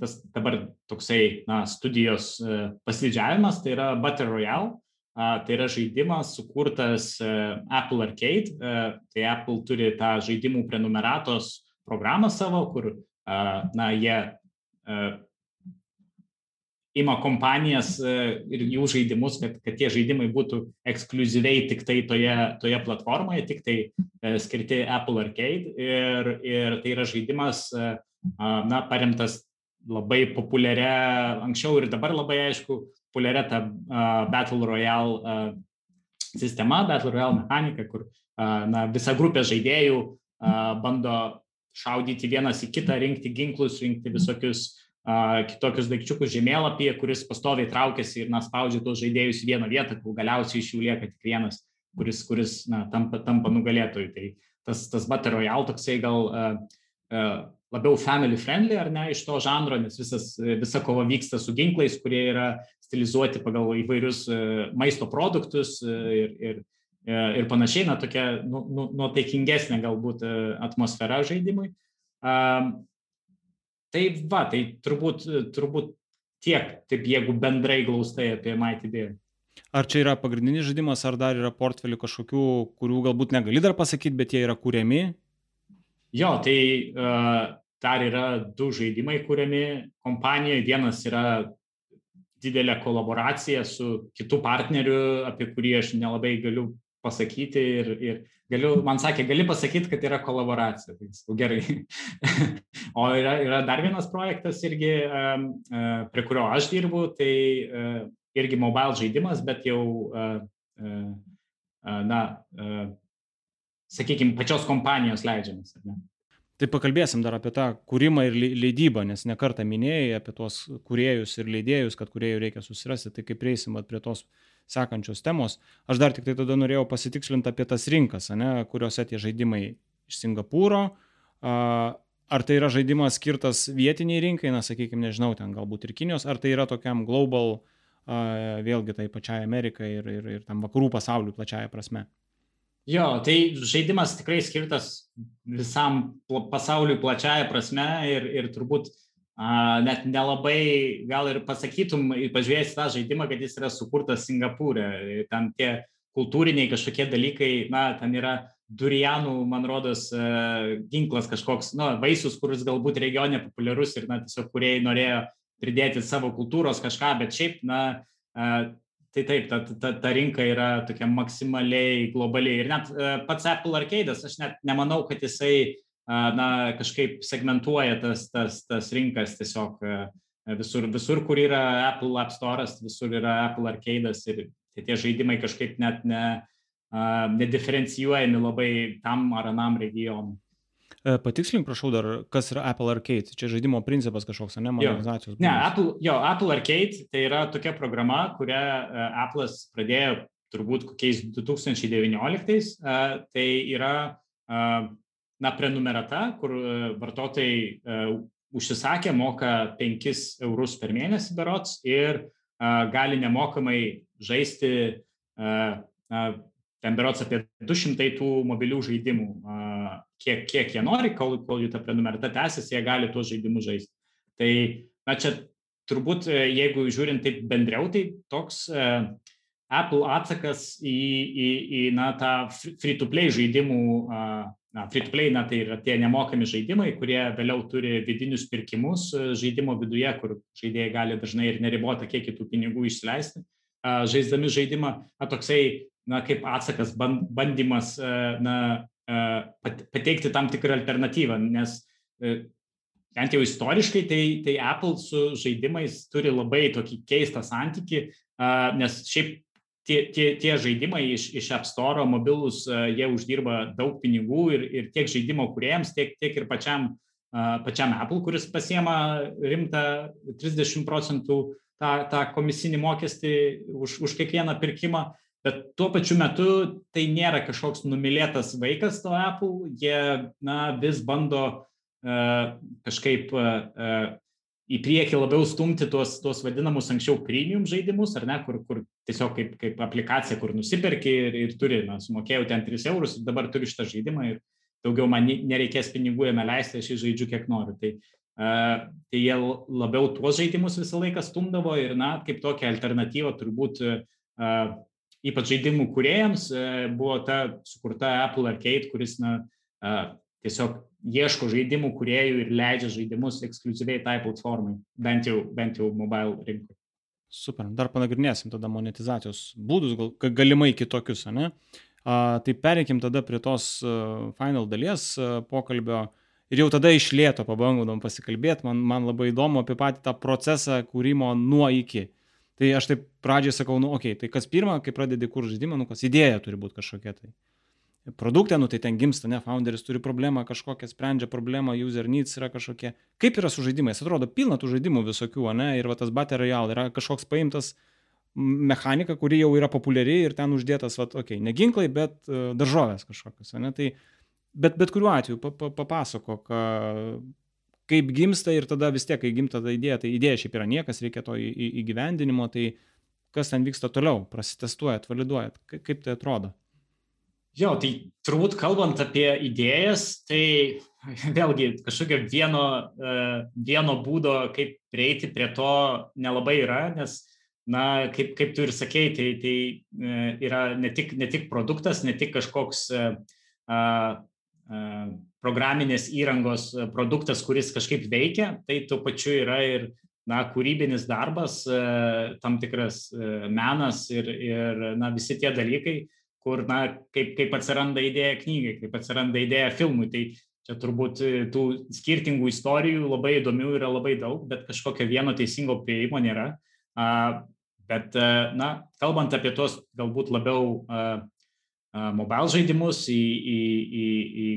tas dabar toksai na, studijos pasididžiavimas, tai yra Battle Royale. Tai yra žaidimas sukurtas Apple Arcade. Tai Apple turi tą žaidimų prenumeratos programą savo, kur na, jie ima kompanijas ir jų žaidimus, kad, kad tie žaidimai būtų ekskluziviai tik tai toje, toje platformoje, tik tai skirti Apple Arcade. Ir, ir tai yra žaidimas, na, paremtas labai populiaria, anksčiau ir dabar labai aišku, populiaria ta Battle Royale sistema, Battle Royale mechanika, kur na, visa grupė žaidėjų bando šaudyti vienas į kitą, rinkti ginklus, rinkti visokius kitokius daikčiukus žemėlapyje, kuris pastoviai traukiasi ir na, spaudžia tuos žaidėjus į vieną vietą, kol galiausiai iš jų lieka tik vienas, kuris, kuris na, tampa, tampa nugalėtojui. Tai tas, tas Battle Royale toksai gal uh, uh, labiau family friendly ar ne iš to žanro, nes visas, visa kova vyksta su ginklais, kurie yra stilizuoti pagal įvairius uh, maisto produktus uh, ir, ir, uh, ir panašiai, na tokia nu, nu, nuotaikingesnė galbūt uh, atmosfera žaidimui. Tai va, tai turbūt, turbūt tiek, taip jeigu bendrai glaustai apie Mighty Bear. Ar čia yra pagrindinis žaidimas, ar dar yra portfelių kažkokių, kurių galbūt negali dar pasakyti, bet jie yra kūriami? Jo, tai uh, dar yra du žaidimai kūriami kompanijoje. Vienas yra didelė kolaboracija su kitu partneriu, apie kurį aš nelabai galiu pasakyti ir, ir galiu, man sakė, gali pasakyti, kad yra kolaboracija. Tai sakau, gerai. o yra, yra dar vienas projektas irgi, prie kurio aš dirbu, tai e, irgi mobile žaidimas, bet jau, e, e, na, sakykime, pačios kompanijos leidžiamas. Tai pakalbėsim dar apie tą kūrimą ir leidybą, nes nekartą minėjai apie tuos kuriejus ir leidėjus, kad kuriejų reikia susirasti, tai kaip prieisim prie tos uh, sekančios temos. Aš dar tik tai tada norėjau pasitikslinti apie tas rinkas, ne, kuriuose tie žaidimai iš Singapūro. Ar tai yra žaidimas skirtas vietiniai rinkai, na, sakykime, nežinau, ten galbūt ir Kinijos, ar tai yra tokiam global, vėlgi tai pačiai Amerikai ir, ir, ir tam vakarų pasauliu plačiaja prasme. Jo, tai žaidimas tikrai skirtas visam pasauliu plačiaja prasme ir, ir turbūt uh, net nelabai gal ir pasakytum, pažiūrėjęs tą žaidimą, kad jis yra sukurtas Singapūrė. Ten tie kultūriniai kažkokie dalykai, na, ten yra durianų, man rodos, ginklas kažkoks, na, vaisius, kuris galbūt regione populiarus ir, na, tiesiog kuriejai norėjo pridėti savo kultūros kažką, bet šiaip, na, tai taip, ta, ta, ta rinka yra tokia maksimaliai globaliai. Ir net pats Apple Arcade'as, aš net nemanau, kad jisai na, kažkaip segmentuoja tas, tas, tas rinkas tiesiog visur, visur, kur yra Apple App Store'as, visur yra Apple Arcade'as ir tai tie žaidimai kažkaip net ne, nediferencijuojami labai tam ar anam regionui. E, patikslink, prašau, dar, kas yra Apple Arcade. Čia žaidimo principas kažkoks, ne modernizacijos. Ne, Apple, jo, Apple Arcade tai yra tokia programa, kurią uh, Apple'as pradėjo turbūt kokiais 2019. Uh, tai yra na, prenumerata, kur e, vartotojai uh, užsisakė, moka 5 eurus per mėnesį berots ir uh, gali nemokamai žaisti, ten berots apie 200 tų mobilių žaidimų, kiek, kiek jie nori, kol, kol jų ta prenumerata tęsiasi, jie gali tuos žaidimus žaisti. Tai, na, čia turbūt, jeigu žiūrint taip bendriau, tai toks Apple atsakas į, į, į na, tą free-to-play žaidimų, na, free-to-play, na, tai yra tie nemokami žaidimai, kurie vėliau turi vidinius pirkimus žaidimo viduje, kur žaidėjai gali dažnai ir neribotą kiekį tų pinigų išleisti, žaisdami žaidimą, na, toksai, na, kaip atsakas, bandymas, na, pateikti tam tikrą alternatyvą, nes bent jau istoriškai, tai, tai Apple su žaidimais turi labai tokį keistą santyki, nes šiaip tie, tie, tie žaidimai iš, iš App Store, mobilus, jie uždirba daug pinigų ir, ir tiek žaidimo kuriejams, tiek, tiek ir pačiam, pačiam Apple, kuris pasiema rimtą 30 procentų tą, tą komisinį mokestį už, už kiekvieną pirkimą. Bet tuo pačiu metu tai nėra kažkoks numylėtas vaikas to Apple, jie na, vis bando uh, kažkaip uh, į priekį labiau stumti tuos, tuos vadinamus anksčiau premium žaidimus, ar ne, kur, kur tiesiog kaip, kaip aplikacija, kur nusipirki ir, ir turi, na, sumokėjau ten 3 eurus ir dabar turiu šitą žaidimą ir daugiau man nereikės pinigų jame leisti, aš jį žaidžiu kiek noriu. Tai, uh, tai jie labiau tuos žaidimus visą laiką stumdavo ir, na, kaip tokia alternatyva turbūt uh, ypač žaidimų kuriejams uh, buvo ta sukurta Apple Arcade, kuris, na, uh, tiesiog ieško žaidimų kuriejų ir leidžia žaidimus ekskluziviai tai platformai, bent jau, bent jau mobile rinkoje. Super, dar panagrinėsim tada monetizacijos būdus, gal, galimai kitokius, ne? A, tai pereikim tada prie tos uh, final dalies uh, pokalbio ir jau tada iš lėto pabandom pasikalbėti, man, man labai įdomu apie patį tą procesą kūrimo nuo iki. Tai aš taip pradžiai sakau, nu, okei, okay, tai kas pirma, kai pradedi kur žaidimą, nu, kas idėja turi būti kažkokia tai produkte, nu tai ten gimsta, ne, founderis turi problemą kažkokią, sprendžia problemą, user needs yra kažkokie. Kaip yra su žaidimais? Atrodo, pilna tų žaidimų visokių, ne, ir va tas Battle Royale yra kažkoks paimtas mechanika, kuri jau yra populiari ir ten uždėtas, va, okei, okay, ne ginklai, bet uh, daržovės kažkokios, ne, tai bet, bet kuriuo atveju pa, pa, papasakok, kaip gimsta ir tada vis tiek, kai gimta ta idėja, tai idėja šiaip yra niekas, reikia to į, į, įgyvendinimo, tai kas ten vyksta toliau, prasitestuojat, validuojat, kaip tai atrodo. Jo, tai turbūt kalbant apie idėjas, tai vėlgi kažkokio vieno, e, vieno būdo, kaip prieiti prie to nelabai yra, nes, na, kaip, kaip tu ir sakei, tai, tai e, yra ne tik, ne tik produktas, ne tik kažkoks a, e, a, programinės įrangos produktas, kuris kažkaip veikia, tai tuo pačiu yra ir na, kūrybinis darbas, tam tikras menas ir, ir na, visi tie dalykai, kur, na, kaip, kaip atsiranda idėja knygai, kaip atsiranda idėja filmui. Tai čia turbūt e, tų skirtingų istorijų labai įdomių yra labai daug, bet kažkokio vieno teisingo prieimo nėra. Bet, e, na, kalbant apie tos galbūt labiau mobile žaidimus, į, į, į, į,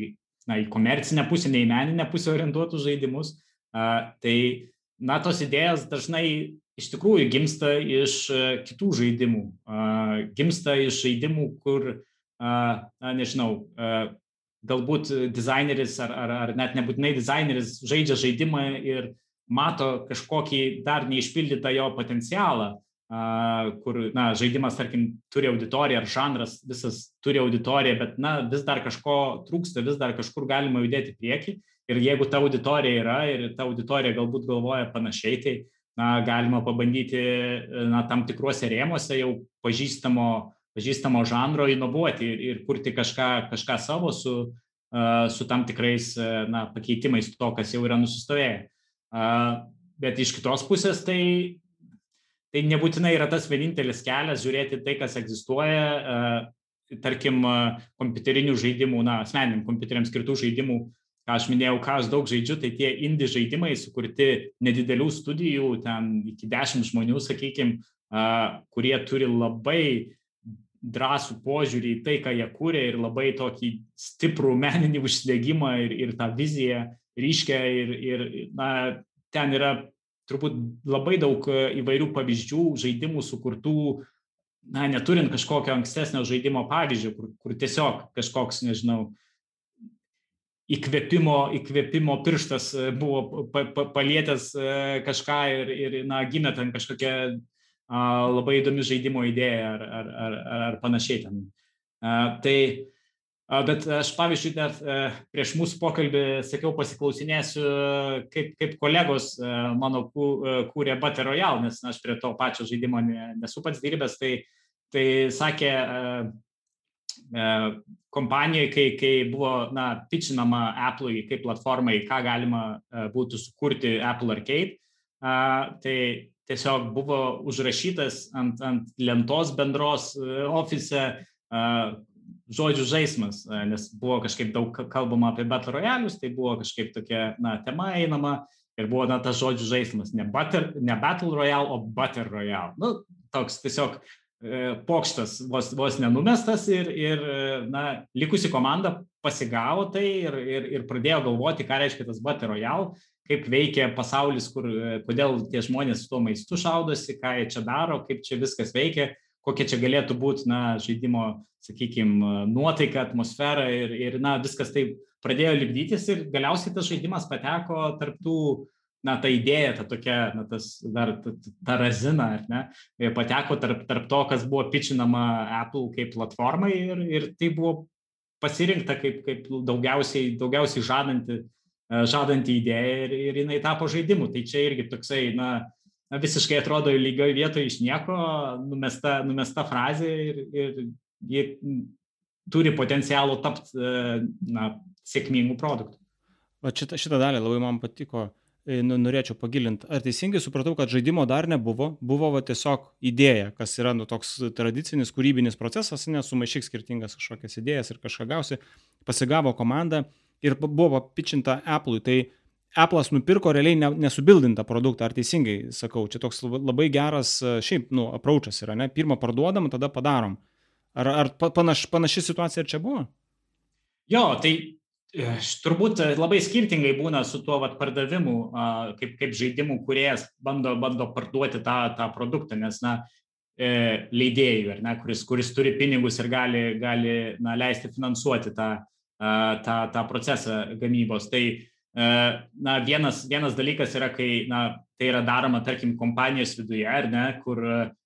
na, į komercinę pusę, ne į meninę pusę orientuotus žaidimus, tai, na, tos idėjas dažnai iš tikrųjų gimsta iš e, kitų žaidimų. Gimsta iš žaidimų, kur, na, nežinau, galbūt dizaineris ar, ar, ar net nebūtinai dizaineris žaidžia žaidimą ir mato kažkokį dar neišpildytą jo potencialą, kur, na, žaidimas, tarkim, turi auditoriją ar žanras visas turi auditoriją, bet, na, vis dar kažko trūksta, vis dar kažkur galima judėti prieki. Ir jeigu ta auditorija yra ir ta auditorija galbūt galvoja panašiai, tai na, galima pabandyti na, tam tikruose rėmuose jau pažįstamo, pažįstamo žanro inovuoti ir, ir kurti kažką, kažką savo su, uh, su tam tikrais uh, na, pakeitimais to, kas jau yra nusistovėję. Bet iš kitos pusės tai, tai nebūtinai yra tas vienintelis kelias žiūrėti tai, kas egzistuoja, tarkim, kompiuterinių žaidimų, na, asmeniniam kompiuteriams skirtų žaidimų aš minėjau, ką aš daug žaidžiu, tai tie indie žaidimai sukurti nedidelių studijų, ten iki dešimt žmonių, sakykime, kurie turi labai drąsų požiūrį į tai, ką jie kūrė ir labai tokį stiprų meninį užsidėgymą ir, ir tą viziją ryškę ir, ir na, ten yra turbūt labai daug įvairių pavyzdžių, žaidimų sukurtų, na, neturint kažkokio ankstesnio žaidimo pavyzdžio, kur, kur tiesiog kažkoks, nežinau, įkvėpimo, įkvėpimo pirštas e, buvo pa, pa, palietęs e, kažką ir, ir na, gimė ten kažkokia a, labai įdomi žaidimo idėja ar, ar, ar, ar panašiai ten. A, tai, a, bet aš pavyzdžiui, dar a, prieš mūsų pokalbį sakiau, pasiklausinėsiu, kaip, kaip kolegos mano kūrė Battle Royale, nes aš prie to pačio žaidimo nesu pats dirbęs, tai tai sakė, kompanijai, kai, kai buvo, na, pitchinama Apple'ui kaip platformai, ką galima būtų sukurti Apple Arcade, tai tiesiog buvo užrašytas ant, ant lentos bendros ofise žodžių žaidimas, nes buvo kažkaip daug kalbama apie Battle Royalius, tai buvo kažkaip tokia, na, tema einama ir buvo, na, tas žodžių žaidimas, ne, butter, ne Battle Royale, o Butter Royale. Nu, toks tiesiog e, pokštas vos, vos nenumestas ir, ir, na, likusi komanda pasigavo tai ir, ir, ir pradėjo galvoti, ką reiškia tas Butter Royale, kaip veikia pasaulis, kur, kodėl tie žmonės su tuo maistu šaudosi, ką jie čia daro, kaip čia viskas veikia kokia čia galėtų būti, na, žaidimo, sakykime, nuotaika, atmosfera ir, ir, na, viskas taip pradėjo lipdytis ir galiausiai tas žaidimas pateko tarptų, na, ta idėja, ta tokia, na, tas dar, ta, ta razina, ar ne, pateko tarp, tarp to, kas buvo pitchinama Apple kaip platformai ir, ir tai buvo pasirinkta kaip, kaip daugiausiai, daugiausiai žadanti, žadanti idėja ir, ir jinai tapo žaidimu. Tai čia irgi toksai, na, visiškai atrodo lygioje vietoje iš nieko, numesta, numesta frazė ir, ir ji turi potencialų tapti na, sėkmingų produktų. Va šitą, šitą dalį labai man patiko, e, nu, norėčiau pagilinti. Ar teisingai supratau, kad žaidimo dar nebuvo, buvo va, tiesiog idėja, kas yra nu, toks tradicinis kūrybinis procesas, nesumaišyk skirtingas kažkokias idėjas ir kažką gausi, pasigavo komanda ir buvo pitchinta Apple'ui. Tai Apple'as nupirko realiai ne, nesubildintą produktą, ar teisingai sakau, čia toks labai geras šiaip, nu, apraučas yra, ne, pirmą parduodam, tada padarom. Ar, ar panaš, panaši situacija ir čia buvo? Jo, tai e, turbūt labai skirtingai būna su tuo vat, pardavimu, kaip, kaip žaidimų kuriejas bando, bando parduoti tą, tą produktą, nes, na, e, leidėjų, ne, kuris, kuris turi pinigus ir gali, gali na, leisti finansuoti tą, tą, tą procesą gamybos. Tai E, na, vienas, vienas dalykas yra, kai na, tai yra daroma, tarkim, kompanijos viduje, ar ne, kur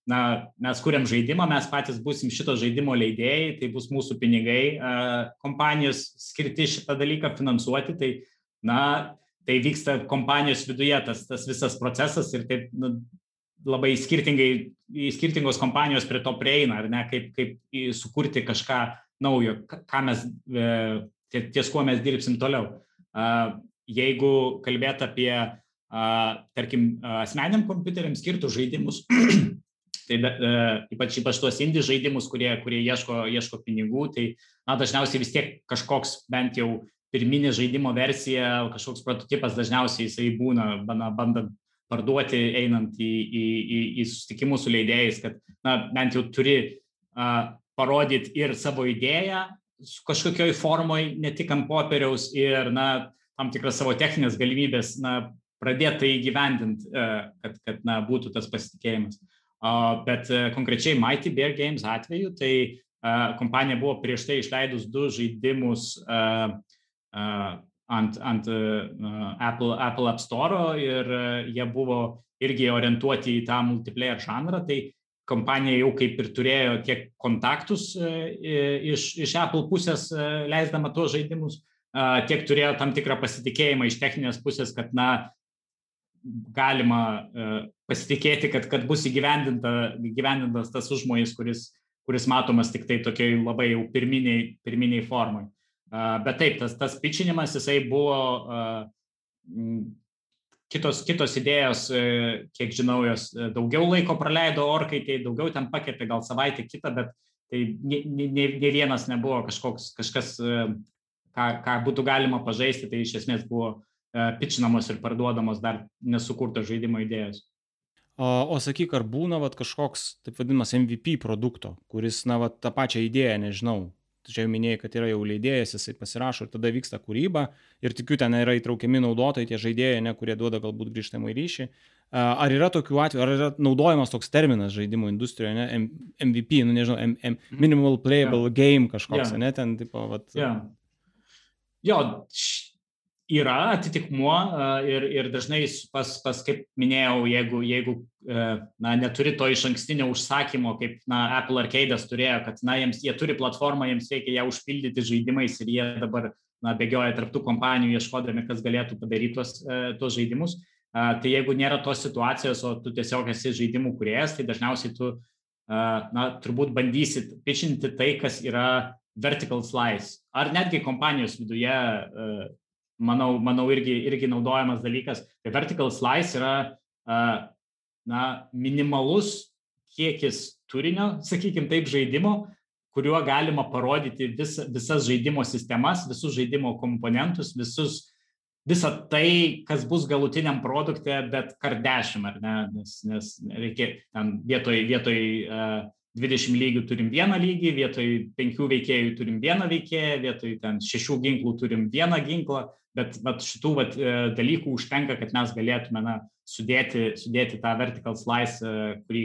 na, mes kuriam žaidimą, mes patys busim šito žaidimo leidėjai, tai bus mūsų pinigai, kompanijos skirti šitą dalyką finansuoti, tai, na, tai vyksta kompanijos viduje tas, tas visas procesas ir taip nu, labai skirtingai, skirtingos kompanijos prie to prieina, ar ne, kaip, kaip sukurti kažką naujo, ką mes, e, ties kuo mes dirbsim toliau. Jeigu kalbėt apie, tarkim, asmeniam kompiuteriam skirtus žaidimus, tai da, ypač, ypač tuos indie žaidimus, kurie, kurie ieško, ieško pinigų, tai na, dažniausiai vis tiek kažkoks bent jau pirminė žaidimo versija, kažkoks prototipas dažniausiai jisai būna, bana, bandant parduoti, einant į, į, į, į susitikimus su leidėjais, kad na, bent jau turi uh, parodyti ir savo idėją kažkokioj formoj, ne tik ant popieriaus ir, na, tam tikras savo techninės galimybės, na, pradėti tai įgyvendinti, e, kad, kad na, būtų tas pasitikėjimas. Bet e, konkrečiai Mighty Bear Games atveju, tai e, kompanija buvo prieš tai išleidus du žaidimus ant, ant Apple, Apple App Store ir jie buvo irgi orientuoti į tą multiplayer žanrą, tai kompanija jau kaip ir turėjo tiek kontaktus iš, iš Apple pusės leisdama tuos žaidimus, tiek turėjo tam tikrą pasitikėjimą iš techninės pusės, kad, na, galima pasitikėti, kad, kad bus įgyvendinta, įgyvendintas tas užmojas, kuris, kuris matomas tik tai tokiai labai jau pirminiai, pirminiai formai. Bet taip, tas, tas pičinimas, jisai buvo kitos, kitos idėjos, kiek žinau, jos daugiau laiko praleido orkai, tai daugiau ten pakėpė gal savaitę kitą, bet tai ne, ne, ne vienas nebuvo kažkoks, kažkas ką, ką būtų galima pažaisti, tai iš esmės buvo e, pičinamos ir parduodamos dar nesukurtos žaidimo idėjos. O, o sakyk, ar būna vat, kažkoks, taip vadinamas, MVP produkto, kuris, na, vat, tą pačią idėją, nežinau, čia jau minėjai, kad yra jau leidėjas, jisai pasirašo ir tada vyksta kūryba ir tikiu, ten yra įtraukiami naudotojai, tie žaidėjai, ne, kurie duoda galbūt grįžtamą ryšį. Ar yra tokių atvejų, ar yra naudojamas toks terminas žaidimų industrijoje, ne, MVP, nu nežinau, M, M, Minimal Playable yeah. Game kažkoks, yeah. ne, ten, tipo, vat. Yeah jo, yra atitikmuo ir, ir dažnai pas, pas, kaip minėjau, jeigu, jeigu na, neturi to iš ankstinio užsakymo, kaip na, Apple Arcade'as turėjo, kad na, jiems, jie turi platformą, jiems reikia ją užpildyti žaidimais ir jie dabar na, bėgioja tarptų kompanijų, ieškodami, kas galėtų padaryti tos, tos žaidimus. Tai jeigu nėra tos situacijos, o tu tiesiog esi žaidimų kuriejas, tai dažniausiai tu na, turbūt bandysit pičinti tai, kas yra vertical slice. Ar netgi kompanijos viduje, manau, manau irgi, irgi naudojamas dalykas. Tai vertical slice yra na, minimalus kiekis turinio, sakykime taip, žaidimo, kuriuo galima parodyti vis, visas žaidimo sistemas, visus žaidimo komponentus, visus, visą tai, kas bus galutiniam produkte, bet kar dešimt, ar ne, nes, nes reikia ten vietoj, vietoj uh, 20 lygių turim vieną lygį, vietoj 5 veikėjų turim vieną veikėją, vietoj ten 6 ginklų turim vieną ginklą, bet vat, šitų vat, e, dalykų užtenka, kad mes galėtume na, sudėti, sudėti tą vertical slice, e, kurį,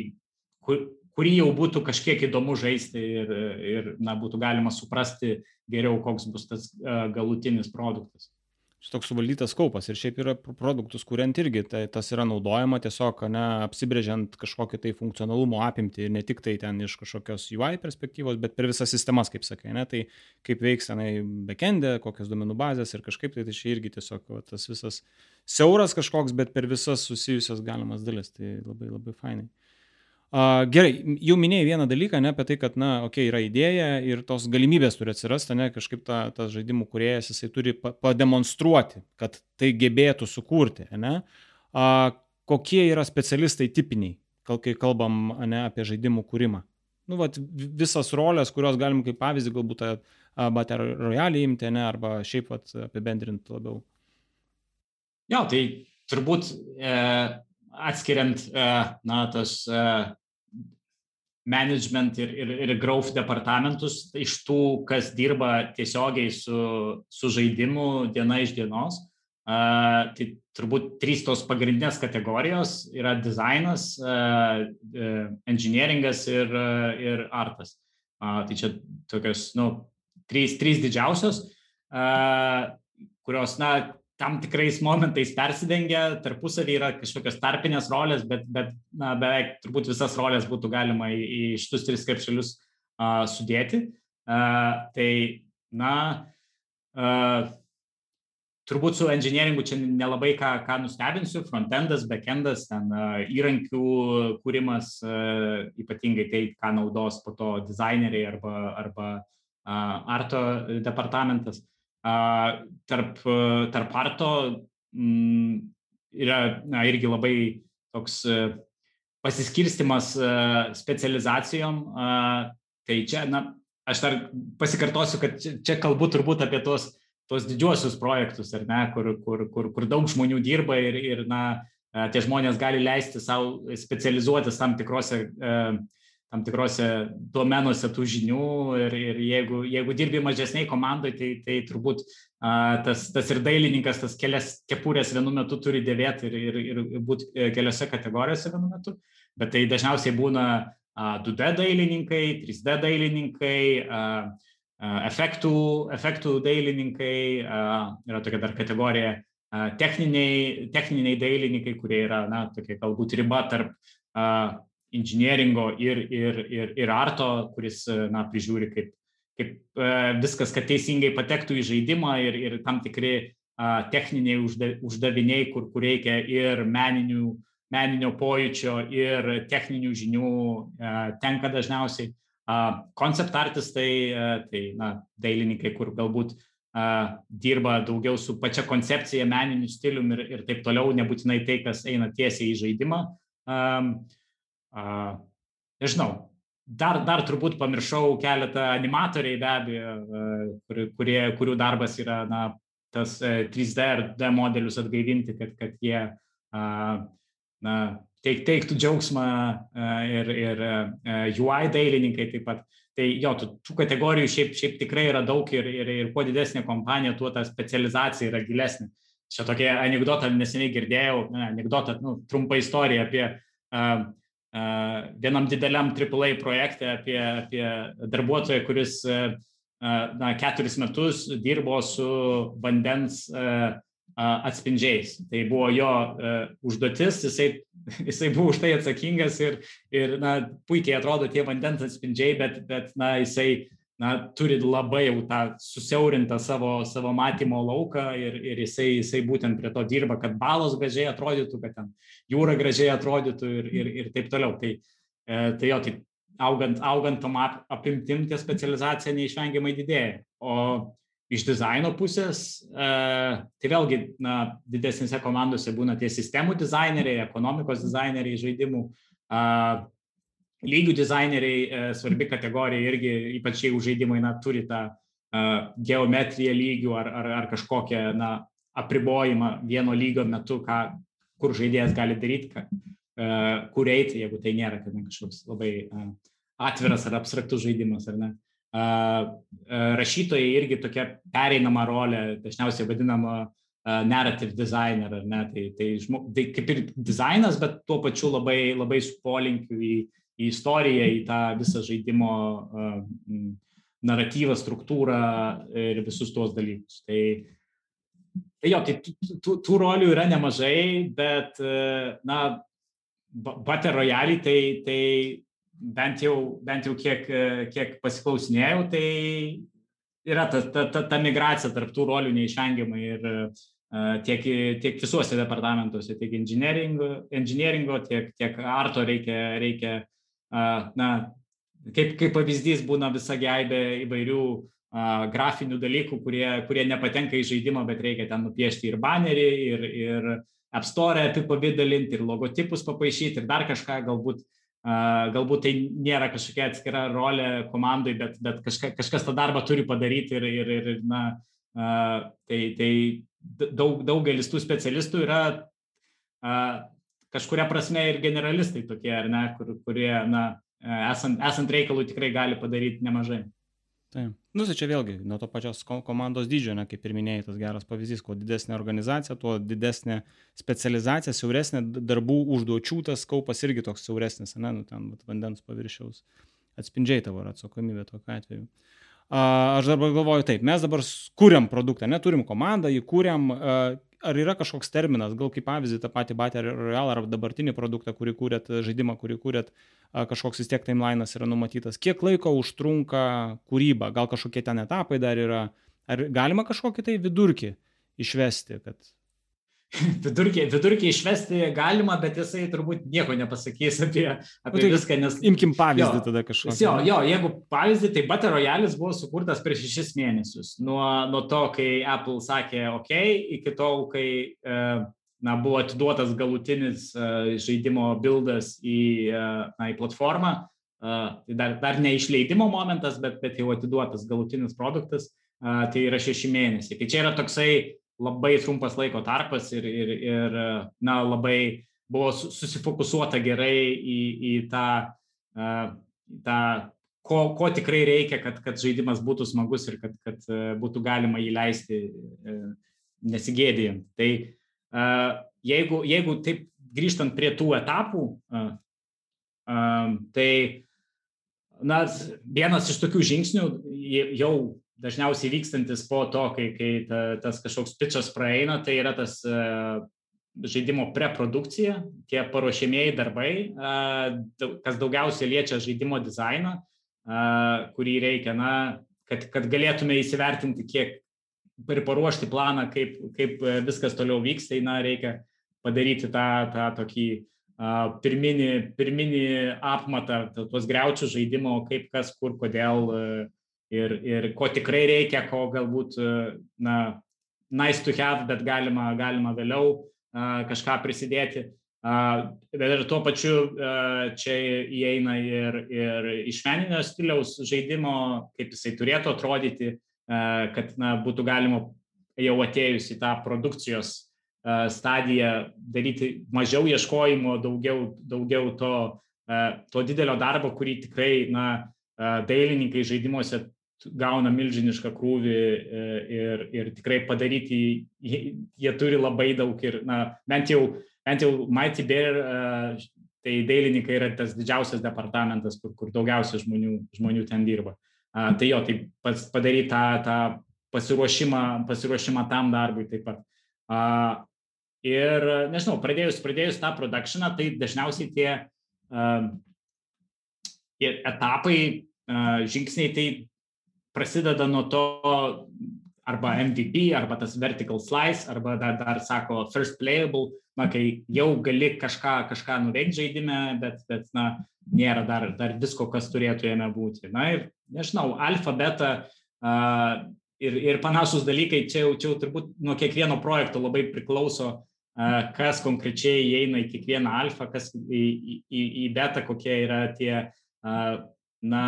kur, kurį jau būtų kažkiek įdomu žaisti ir, ir na, būtų galima suprasti geriau, koks bus tas galutinis produktas. Toks suvaldytas kaupas ir šiaip yra produktus, kuriant irgi tai, tas yra naudojama tiesiog, ne, apsibrėžiant kažkokį tai funkcionalumo apimti ir ne tik tai ten iš kažkokios UI perspektyvos, bet per visas sistemas, kaip sakai, ne, tai kaip veiks tenai backendė, kokios duomenų bazės ir kažkaip tai, tai čia irgi tiesiog va, tas visas siauras kažkoks, bet per visas susijusias galimas dalis, tai labai labai fainai. A, gerai, jau minėjai vieną dalyką, ne, apie tai, kad, na, okei, okay, yra idėja ir tos galimybės turi atsirasti, ne, kažkaip ta, tas žaidimų kuriejas, jisai turi pa pademonstruoti, kad tai gebėtų sukurti, ne. A, kokie yra specialistai tipiniai, kai kalbam, ne, apie žaidimų kūrimą. Nu, vat, visas rolės, kurios galim kaip pavyzdį galbūt Battle Royale imti, ne, arba šiaip vat, apibendrinti labiau. Jo, tai turbūt e, atskiriant e, na, tas e, management ir, ir, ir growth departamentus iš tų, kas dirba tiesiogiai su, su žaidimu diena iš dienos. Uh, tai turbūt trys tos pagrindinės kategorijos yra dizainas, uh, uh, engineeringas ir, uh, ir artas. Uh, tai čia tokios, nu, trys, trys didžiausios, uh, kurios, na, tam tikrais momentais persidengia, tarpusavį yra kažkokios tarpinės rolės, bet, bet na, beveik turbūt visas rolės būtų galima į, į šitus tris krepšelius uh, sudėti. Uh, tai, na, uh, turbūt su engineeringu čia nelabai ką, ką nustebinsiu, frontendas, backendas, ten uh, įrankių kūrimas, uh, ypatingai tai, ką naudos po to dizaineriai arba, arba uh, arto departamentas tarp, tarp arto m, yra na, irgi labai toks e, pasiskirstimas e, specializacijom. Tai čia, na, aš dar pasikartosiu, kad čia, čia kalbu turbūt apie tos, tos didžiuosius projektus, ar ne, kur, kur, kur, kur daug žmonių dirba ir, ir na, tie žmonės gali leisti savo specializuotis tam tikrose uh, tam tikrose domenuose tų žinių ir, ir jeigu, jeigu dirbi mažesniai komandai, tai, tai turbūt a, tas, tas ir dailininkas tas kelias kepurės vienu metu turi dėvėti ir, ir, ir būti e, keliose kategorijose vienu metu, bet tai dažniausiai būna a, 2D dailininkai, 3D dailininkai, a, a, efektų, efektų dailininkai, a, yra tokia dar kategorija techniniai, techniniai dailininkai, kurie yra, na, tokia galbūt riba tarp a, inžinieringo ir, ir, ir, ir arto, kuris na, prižiūri, kaip, kaip e, viskas, kad teisingai patektų į žaidimą ir, ir tam tikri a, techniniai užda, uždaviniai, kur, kur reikia ir meninių, meninio pojūčio, ir techninių žinių a, tenka dažniausiai. Koncept artistai, a, tai na, dailininkai, kur galbūt a, dirba daugiau su pačia koncepcija, meniniu stiliumi ir, ir taip toliau, nebūtinai tai, kas eina tiesiai į žaidimą. A, nežinau, dar, dar turbūt pamiršau keletą animatoriai be abejo, kur, kurie, kurių darbas yra na, tas 3D ir D modelius atgaivinti, kad, kad jie na, teik, teiktų džiaugsmą ir, ir UI dailininkai taip pat. Tai jo, tų, tų kategorijų šiaip, šiaip tikrai yra daug ir, ir, ir kuo didesnė kompanija, tuo ta specializacija yra gilesnė. Čia tokia anegdotą neseniai girdėjau, ne, anegdotą, nu, trumpa istorija apie uh, vienam dideliam AAA projekte apie, apie darbuotoją, kuris na, keturis metus dirbo su vandens atspindžiais. Tai buvo jo užduotis, jisai, jisai buvo už tai atsakingas ir, ir na, puikiai atrodo tie vandens atspindžiai, bet, bet na, jisai na, turi labai jau tą susiaurintą savo, savo matymo lauką ir, ir jisai, jisai būtent prie to dirba, kad balos gražiai atrodytų, kad ten jūra gražiai atrodytų ir, ir, ir taip toliau. Tai, e, tai jo, tai augant, augant tom apimtim, tie specializacija neišvengiamai didėja. O iš dizaino pusės, tai vėlgi, na, didesnėse komandose būna tie sistemų dizaineriai, ekonomikos dizaineriai žaidimų, lygių dizaineriai, svarbi kategorija irgi, ypač jeigu žaidimai, na, turi tą geometriją lygių ar, ar, ar kažkokią, na, apribojimą vieno lygio metu, ką, kur žaidėjas gali daryti, ką, kur eiti, jeigu tai nėra kad kažkoks labai atviras ar abstraktus žaidimas, ar ne. Rašytojai irgi tokia pereinama rolė, dažniausiai vadinama narrative designer, ar ne, tai, tai, tai kaip ir dizainas, bet tuo pačiu labai, labai su polinkiu į, į istoriją, į tą visą žaidimo naratyvą, struktūrą ir visus tuos dalykus. Tai, tai jo, tai tų, tų rolių yra nemažai, bet, na, Battle Royale, tai, tai bent jau, bent jau kiek, kiek pasiklausinėjau, tai yra ta, ta, ta, ta migracija tarp tų rolių neišvengiamai ir tiek, tiek visuose departamentuose, tiek engineeringo tiek, tiek arto reikia, reikia na, kaip, kaip pavyzdys būna visa geibė įvairių uh, grafinių dalykų, kurie, kurie nepatenka į žaidimą, bet reikia ten nupiešti ir banerį, ir, ir App Store apipavydalinti, ir logotipus papaišyti, ir dar kažką galbūt uh, galbūt tai nėra kažkokia atskira rolė komandai, bet, bet kažka, kažkas tą darbą turi padaryti ir, ir, ir na, tai, tai daug, daugelis tų specialistų yra kažkuria prasme ir generalistai tokie, ar ne, kur, kurie, na, esant, esant reikalui tikrai gali padaryti nemažai. Taip. Nu, tai čia vėlgi nuo to pačios komandos dydžio, ne, kaip ir minėjai, tas geras pavyzdys, kuo didesnė organizacija, tuo didesnė specializacija, siauresnė darbų užduočių, tas kaupas irgi toks siauresnis, ne, nu, ten vat, vandens paviršiaus atspindžiai tavo atsakomybė tokiu atveju. A, aš dabar galvoju taip, mes dabar kūriam produktą, neturim komandą, jį kūriam, a, ar yra kažkoks terminas, gal kaip pavyzdį tą patį Battle Royale ar dabartinį produktą, kurį kūrėt, žaidimą, kurį kūrėt, kažkoks vis tiek timelinas yra numatytas, kiek laiko užtrunka kūryba, gal kažkokie ten etapai dar yra, ar galima kažkokį tai vidurkį išvesti, kad vidurkį, vidurkį išvesti galima, bet jisai turbūt nieko nepasakys apie, apie nu, tai viską. Nes, imkim pavyzdį jo, tada kažkokį. Jo, jo, jeigu pavyzdį, tai Battle Royale'is buvo sukurtas prieš šešis mėnesius. Nuo, nuo to, kai Apple sakė OK, iki tol, kai na, buvo atiduotas galutinis žaidimo buildas į, na, į platformą. Tai dar, dar ne išleidimo momentas, bet, bet jau atiduotas galutinis produktas. Tai yra šeši mėnesiai. Tai čia yra toksai labai trumpas laiko tarpas ir, ir, ir na, labai buvo susifokusuota gerai į, į tą, tą ko, ko tikrai reikia, kad, kad žaidimas būtų smagus ir kad, kad būtų galima jį leisti nesigėdėjant. Tai jeigu, jeigu taip grįžtant prie tų etapų, tai na, vienas iš tokių žingsnių jau dažniausiai vykstantis po to, kai, kai ta, tas kažkoks pičas praeina, tai yra tas uh, žaidimo preprodukcija, tie paruošėmėjai darbai, uh, kas daugiausiai liečia žaidimo dizainą, uh, kurį reikia, na, kad, kad galėtume įsivertinti, kiek ir paruošti planą, kaip, kaip viskas toliau vyks, tai na, reikia padaryti tą, tą tokį pirminį, pirminį apmatą, tuos greučius žaidimo, kaip kas, kur, kodėl. Ir, ir ko tikrai reikia, ko galbūt, na, nice to have, bet galima, galima vėliau uh, kažką prisidėti. Uh, bet ir tuo pačiu uh, čia įeina ir, ir iš meninio stiliaus žaidimo, kaip jisai turėtų atrodyti, kad na, būtų galima jau atėjus į tą produkcijos stadiją daryti mažiau ieškojimo, daugiau, daugiau to, to didelio darbo, kurį tikrai na, dailininkai žaidimuose gauna milžinišką krūvį e, ir, ir tikrai padaryti, jie, jie turi labai daug ir, na, bent jau, bent jau Mighty Bear, e, tai dailininkai yra tas didžiausias departamentas, kur, kur daugiausia žmonių, žmonių ten dirba. Tai jo, tai padaryti tą, tą pasiruošimą, pasiruošimą tam darbui taip pat. Ir, nežinau, pradėjus, pradėjus tą produkciją, tai dažniausiai tie uh, etapai, uh, žingsniai, tai prasideda nuo to, arba MVP, arba tas vertical slice, arba dar, dar sako first playable, na, kai jau gali kažką, kažką nuveikti žaidime, bet, bet na, nėra dar, dar visko, kas turėtų jame būti. Na ir, nežinau, alfa, beta uh, ir, ir panašus dalykai, čia jau, čia jau turbūt nuo kiekvieno projekto labai priklauso, uh, kas konkrečiai įeina į kiekvieną alfa, kas į, į, į beta, kokie yra tie, uh, na,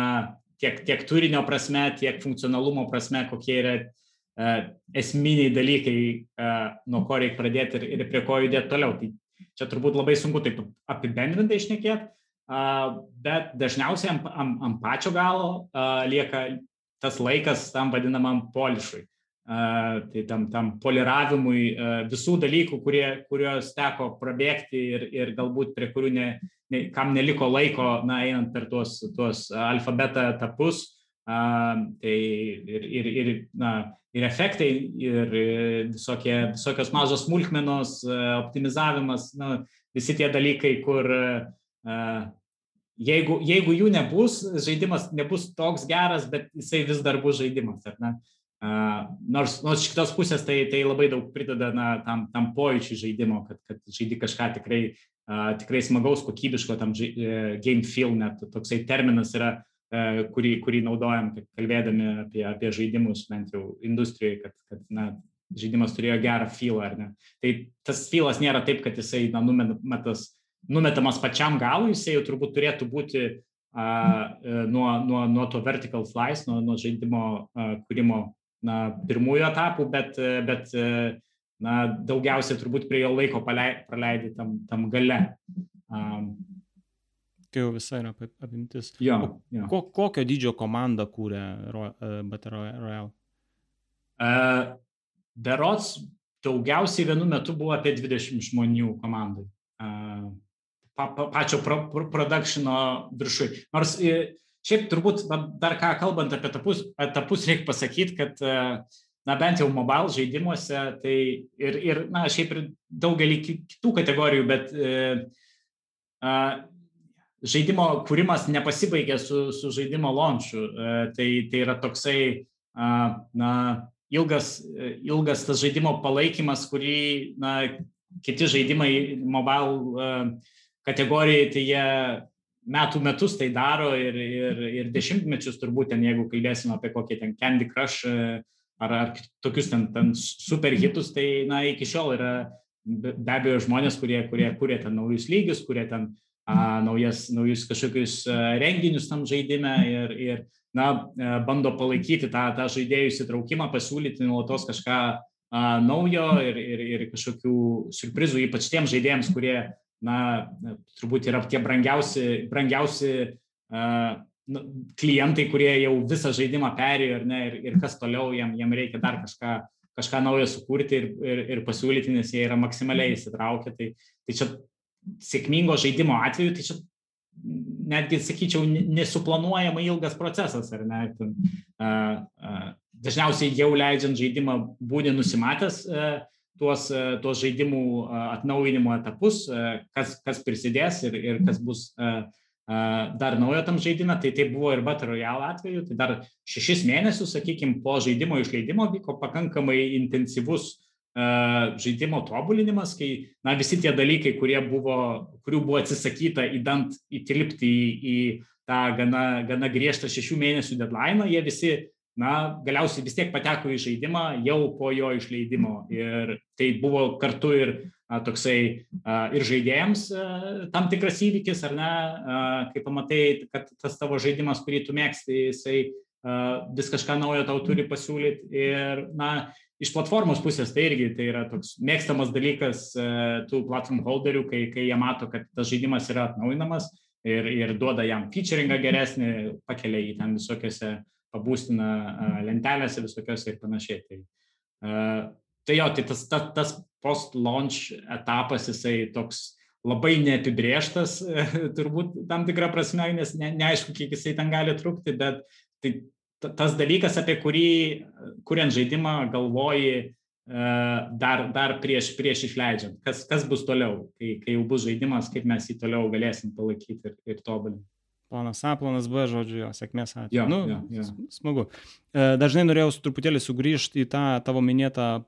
tiek, tiek turinio prasme, tiek funkcionalumo prasme, kokie yra uh, esminiai dalykai, uh, nuo ko reikia pradėti ir, ir prie ko judėti toliau. Tai čia turbūt labai sunku taip apibendrintai išnekėti, bet dažniausiai ant, ant, ant pačio galo lieka tas laikas tam vadinamam polišui. Tai tam, tam poliravimui visų dalykų, kurie, kuriuos teko prabėgti ir, ir galbūt prie kurių ne, ne, kam neliko laiko, na, einant per tuos, tuos alfabetą etapus, tai ir, ir, ir, na, ir efektai, ir visokie, visokios mažos smulkmenos, optimizavimas, na, visi tie dalykai, kur jeigu, jeigu jų nebus, žaidimas nebus toks geras, bet jisai vis dar bus žaidimas? Nors, nors iš kitos pusės tai, tai labai daug prideda na, tam, tam pojūčiui žaidimo, kad, kad žaidi kažką tikrai, uh, tikrai smagaus, kokybiško, tam žai, uh, game feel net toksai terminas yra, uh, kurį, kurį naudojam, kalbėdami apie, apie žaidimus, bent jau industrijoje, kad, kad na, žaidimas turėjo gerą feel, ar ne. Tai tas feelas nėra taip, kad jisai na, numetas, numetamas pačiam galui, jisai jau turbūt turėtų būti uh, nuo, nuo, nuo to vertical slice, nuo, nuo žaidimo uh, kūrimo na, pirmųjų etapų, bet, bet na, daugiausiai turbūt prie jo laiko praleidai tam, tam gale. Um, Kai jau visai yra apimtis. Jo, jo. Ko, kokio dydžio komandą kūrė Battle Royale? Uh, berots daugiausiai vienu metu buvo apie 20 žmonių komandai. Uh, pa, pa, pačio pro, pro, productiono viršui. Nors Šiaip turbūt dar ką kalbant apie etapus, etapus reikia pasakyti, kad na bent jau mobile žaidimuose, tai ir, ir na, šiaip ir daugelį kitų kategorijų, bet e, a, žaidimo kūrimas nepasibaigė su, su žaidimo launchu. E, tai, tai yra toksai, a, na, ilgas, ilgas tas žaidimo palaikymas, kurį, na, kiti žaidimai mobile a, kategorijai, tai jie metų metus tai daro ir, ir, ir dešimtmečius turbūt ten, jeigu kalbėsim apie kokį ten Candy Crush e, ar, ar tokius ten, ten super hitus, tai na, iki šiol yra be abejo žmonės, kurie, kurie kuria ten naujus lygius, kurie ten a, naujas, naujus kažkokius a, renginius tam žaidime ir, ir na, a, bando palaikyti tą, tą žaidėjų įsitraukimą, pasiūlyti nuolatos kažką a, naujo ir, ir, ir kažkokių surprizų, ypač tiems žaidėjams, kurie na, turbūt yra tie brangiausi, brangiausi uh, klientai, kurie jau visą žaidimą perėjo ne, ir, ir kas toliau, jam, jam reikia dar kažką, kažką naujo sukurti ir, ir, ir pasiūlyti, nes jie yra maksimaliai įsitraukę. Tai, tai čia sėkmingo žaidimo atveju, tai čia netgi, sakyčiau, nesuplanuojama ilgas procesas, ar ne? Ten, uh, uh, dažniausiai jau leidžiant žaidimą būni nusimatęs uh, tuos, e, tuos žaidimų e, atnaujinimo etapus, e, kas, kas prisidės ir, ir kas bus dar naujo tam žaidime, tai tai buvo ir Battle Royale atveju, tai dar šešis mėnesius, sakykime, po žaidimo išleidimo vyko pakankamai intensyvus žaidimo tobulinimas, kai na, visi tie dalykai, buvo, kurių buvo atsisakyta įdant įtilpti į, į tą gana, gana griežtą šešių mėnesių deadline, jie visi na, galiausiai vis tiek pateko į žaidimą jau po jo išleidimo. Ir tai buvo kartu ir a, toksai a, ir žaidėjams a, tam tikras įvykis, ar ne, a, kai pamatai, kad tas tavo žaidimas, kurį tu mėgsti, jisai a, vis kažką naujo tau turi pasiūlyti. Ir, na, iš platformos pusės tai irgi tai yra toks mėgstamas dalykas a, tų platform holderių, kai, kai jie mato, kad tas žaidimas yra atnaujinamas ir, ir duoda jam featuringą geresnį, pakelia jį ten visokiose pabūstina lentelėse visokiose ir panašiai. Tai, tai jo, tai tas, tas, tas post-launch etapas, jisai toks labai neapibrieštas, turbūt tam tikrą prasme, nes ne, neaišku, kiek jisai ten gali trukti, bet tai tas dalykas, apie kurį, kuriant žaidimą, galvoji dar, dar prieš, prieš išleidžiant, kas, kas bus toliau, kai, kai jau bus žaidimas, kaip mes jį toliau galėsim palaikyti ir, ir tobulinti. Planas A, planas B, žodžiu, jo, sėkmės atveju. Jo, nu, jo, jo. Smagu. E, dažnai norėjau truputėlį sugrįžti į tą tavo minėtą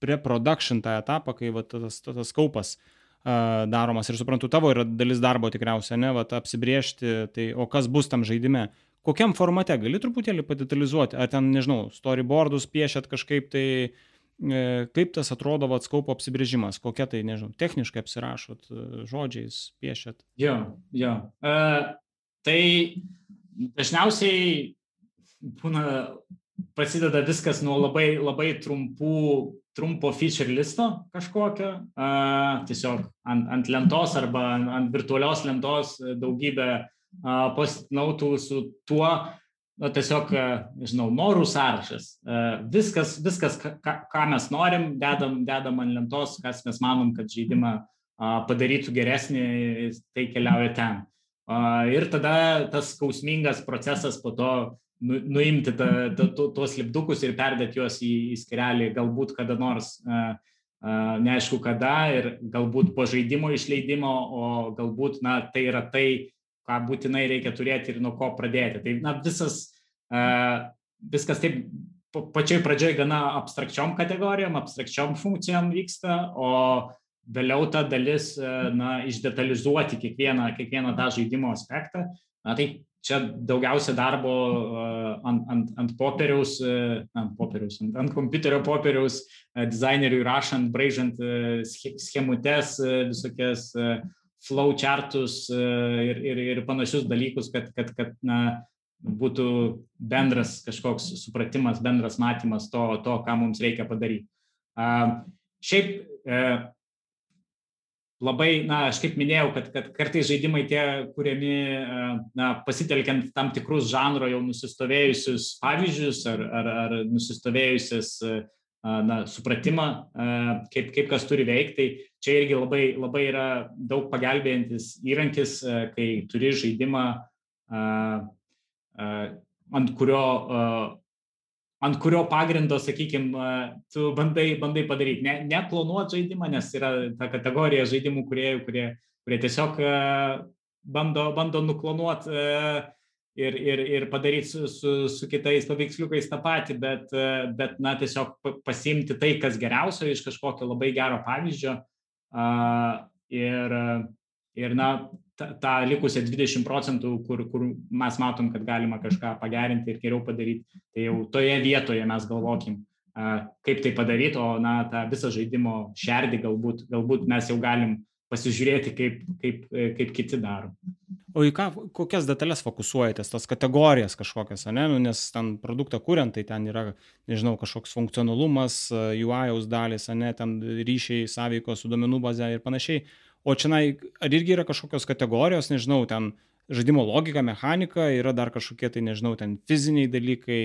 pre-production tą etapą, kai va, tas, tas, kaupas uh, daromas ir suprantu, tavo yra dalis darbo tikriausiai, ne, va, apsibriežti, tai o kas bus tam žaidime. Kokiam formate gali truputėlį padetalizuoti, ar ten, nežinau, storyboardus piešėt kažkaip tai, e, kaip tas atrodo atskaupo apsibrėžimas, kokia tai, nežinau, techniškai apsirašot, e, žodžiais piešėt. Jo, jo. Uh, tai dažniausiai būna, prasideda viskas nuo labai, labai trumpų, trumpo feature listo kažkokio, uh, tiesiog ant, ant lentos arba ant virtualios lentos daugybę postnautų su tuo, na, tiesiog, nežinau, norų sąrašas. Viskas, viskas ką, ką mes norim, dedam, dedam ant lentos, kas mes manom, kad žaidimą padarytų geresnį, tai keliauja ten. Ir tada tas skausmingas procesas po to nu, nuimti ta, ta, tu, tuos lipdukus ir perdėti juos į, į skirelį galbūt kada nors, neaišku kada ir galbūt po žaidimo išleidimo, o galbūt, na, tai yra tai, ką būtinai reikia turėti ir nuo ko pradėti. Tai na, visas, viskas taip pačioj pradžioj gana abstrakčiom kategorijom, abstrakčiom funkcijom vyksta, o vėliau ta dalis na, išdetalizuoti kiekvieną, kiekvieną tą žaidimo aspektą. Na, tai čia daugiausia darbo ant, ant, ant popieriaus, ant, popieriaus, ant, ant kompiuterio popieriaus, dizaineriui rašant, braižant schemutes visokias flow chartus e, ir, ir, ir panašius dalykus, kad, kad, kad na, būtų bendras kažkoks supratimas, bendras matymas to, to ką mums reikia padaryti. Šiaip labai, na, aš kaip minėjau, kad, kad kartais žaidimai tie kuriami, na, pasitelkiant tam tikrus žanro jau nusistovėjusius pavyzdžius ar, ar, ar nusistovėjusias na, supratimą, kaip, kaip kas turi veikti. Tai čia irgi labai, labai yra daug pagelbėjantis įrankis, kai turi žaidimą, ant kurio, ant kurio pagrindo, sakykime, tu bandai, bandai padaryti. Ne, ne klonuoti žaidimą, nes yra ta kategorija žaidimų kuriejų, kurie, kurie tiesiog bando, bando nuklonuoti ir, ir, ir padaryti su, su, su kitais paveiksliukais tą patį, bet, bet na, tiesiog pasimti tai, kas geriausio iš kažkokio labai gero pavyzdžio ir, ir na, tą, tą likusią 20 procentų, kur, kur mes matom, kad galima kažką pagerinti ir geriau padaryti, tai jau toje vietoje mes galvokim, kaip tai padaryti, o na, tą visą žaidimo šerdį galbūt, galbūt mes jau galim pasižiūrėti, kaip, kaip, kaip kiti daro. O į ką, kokias detalės fokusuojatės, tas kategorijas kažkokias, ne? Nu, nes ten produktą kuriant, tai ten yra, nežinau, kažkoks funkcionalumas, UI-aus dalis, ne, ten ryšiai, sąveikos su duomenų baze ir panašiai. O čia, ar irgi yra kažkokios kategorijos, nežinau, ten žaidimo logika, mechanika, yra dar kažkokie, tai nežinau, ten fiziniai dalykai.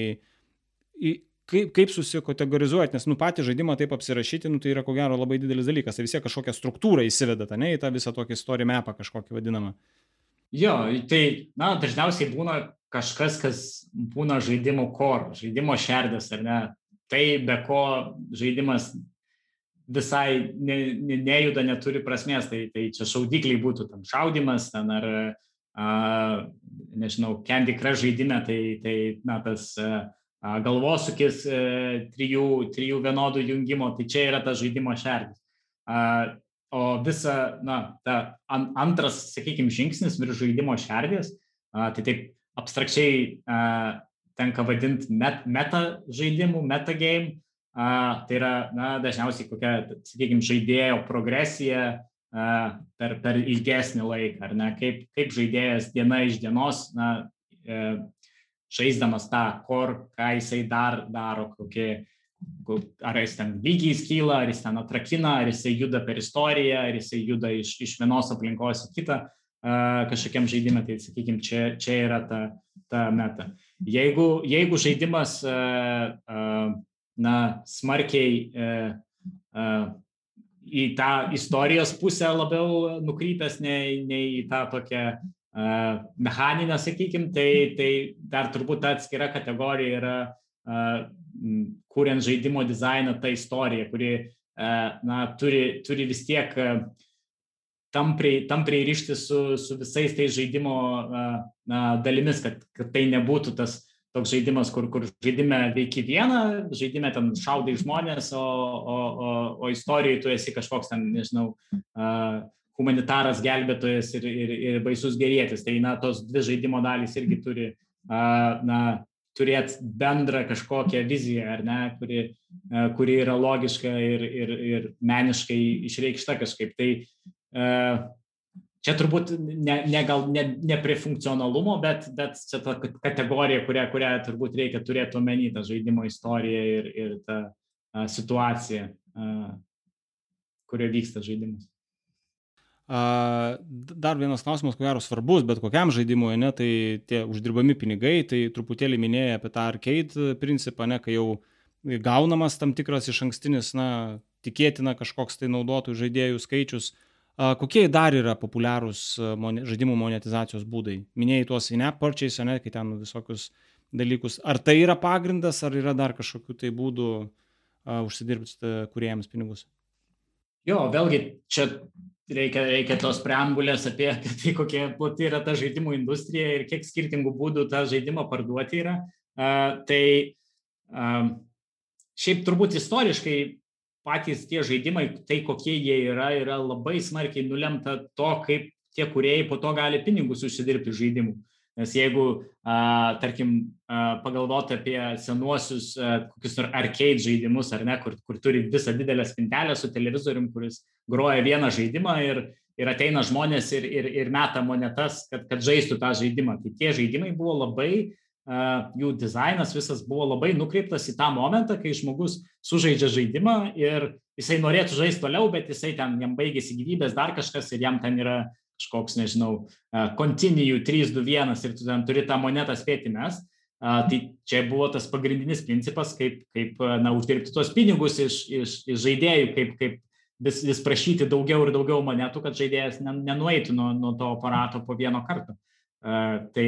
Kaip, kaip susikategorizuoti, nes nu patį žaidimą taip apsirašyti, nu tai yra ko gero labai didelis dalykas, tai vis tiek kažkokią struktūrą įsivedate, ne, į tą visą tokį story mapą kažkokį vadinamą. Jo, tai, na, dažniausiai būna kažkas, kas būna žaidimo core, žaidimo šerdas, ar ne. Tai be ko žaidimas visai ne, ne, nejuda, neturi prasmės, tai, tai čia šaudikliai būtų tam šaudimas, ten ar, a, nežinau, Candy Crush žaidime, tai, tai na, tas a, galvosūkis a, trijų, trijų vienodų jungimo, tai čia yra tas žaidimo šerdis. A, O visa, na, ta an, antras, sakykime, žingsnis virš žaidimo šerdės, a, tai taip abstrakčiai a, tenka vadinti met, meta žaidimų, meta game. Tai yra, na, dažniausiai kokia, sakykime, žaidėjo progresija per, per ilgesnį laiką, ar ne, kaip, kaip žaidėjas diena iš dienos, na, e, žaisdamas tą, kur, ką jisai dar daro, kokie ar jis ten lygiai skyla, ar jis ten atrakina, ar jisai juda per istoriją, ar jisai juda iš, iš vienos aplinkos į kitą kažkokiam žaidimui, tai sakykime, čia, čia yra ta, ta meta. Jeigu, jeigu žaidimas uh, uh, na, smarkiai uh, uh, į tą istorijos pusę labiau nukrypęs nei, nei į tą tokią uh, mechaninę, sakykime, tai, tai dar turbūt ta atskira kategorija yra uh, kuriant žaidimo dizainą, ta istorija, kuri na, turi, turi vis tiek tampriai, tampriai ryšti su, su visais tais žaidimo na, dalimis, kad, kad tai nebūtų tas toks žaidimas, kur, kur žaidime veiki vieną, žaidime ten šaudai žmonės, o, o, o, o istorijoje tu esi kažkoks ten, nežinau, uh, humanitaras gelbėtojas ir, ir, ir baisus gerėtis. Tai, na, tos dvi žaidimo dalys irgi turi, uh, na, turėti bendrą kažkokią viziją, ar ne, kuri, uh, kuri yra logiška ir, ir, ir meniškai išreikšta kažkaip. Tai uh, čia turbūt ne, ne gal ne, ne prie funkcionalumo, bet, bet čia ta kategorija, kurią, kurią turbūt reikia turėti omeny, ta žaidimo istorija ir, ir ta a, situacija, a, kurioje vyksta žaidimas. A, dar vienas klausimas, ko gero svarbus, bet kokiam žaidimui, ne, tai tie uždirbami pinigai, tai truputėlį minėjai apie tą arcade principą, ne, kai jau gaunamas tam tikras iš ankstinis, na, tikėtina kažkoks tai naudotojų žaidėjų skaičius, Kokie dar yra populiarūs žaidimų monetizacijos būdai? Minėjai tuos in-app purchase, ne, kai ten visokius dalykus. Ar tai yra pagrindas, ar yra dar kažkokių tai būdų uh, užsidirbti kuriejams pinigus? Jo, vėlgi čia reikia, reikia tos preambulės apie tai, kokia plati yra ta žaidimų industrija ir kiek skirtingų būdų tą žaidimą parduoti yra. Uh, tai uh, šiaip turbūt istoriškai patys tie žaidimai, tai kokie jie yra, yra labai smarkiai nulemta to, kaip tie kuriejai po to gali pinigus užsidirbti žaidimų. Nes jeigu, a, tarkim, a, pagalvoti apie senuosius a, kokius ar arcade žaidimus, ar ne, kur, kur turi visą didelę spintelę su televizorium, kuris groja vieną žaidimą ir, ir ateina žmonės ir, ir, ir meta monetas, kad, kad žaistų tą žaidimą. Tai tie žaidimai buvo labai jų dizainas visas buvo labai nukreiptas į tą momentą, kai žmogus sužaidžia žaidimą ir jisai norėtų žaisti toliau, bet jisai ten jam baigėsi gyvybės dar kažkas ir jam ten yra kažkoks, nežinau, continue 321 ir tu ten turi tą monetą spėti mes. Tai čia buvo tas pagrindinis principas, kaip, kaip na, uždirbti tuos pinigus iš, iš, iš žaidėjų, kaip, kaip vis, vis prašyti daugiau ir daugiau monetų, kad žaidėjas nenueitų nuo, nuo to aparato po vieno karto. Tai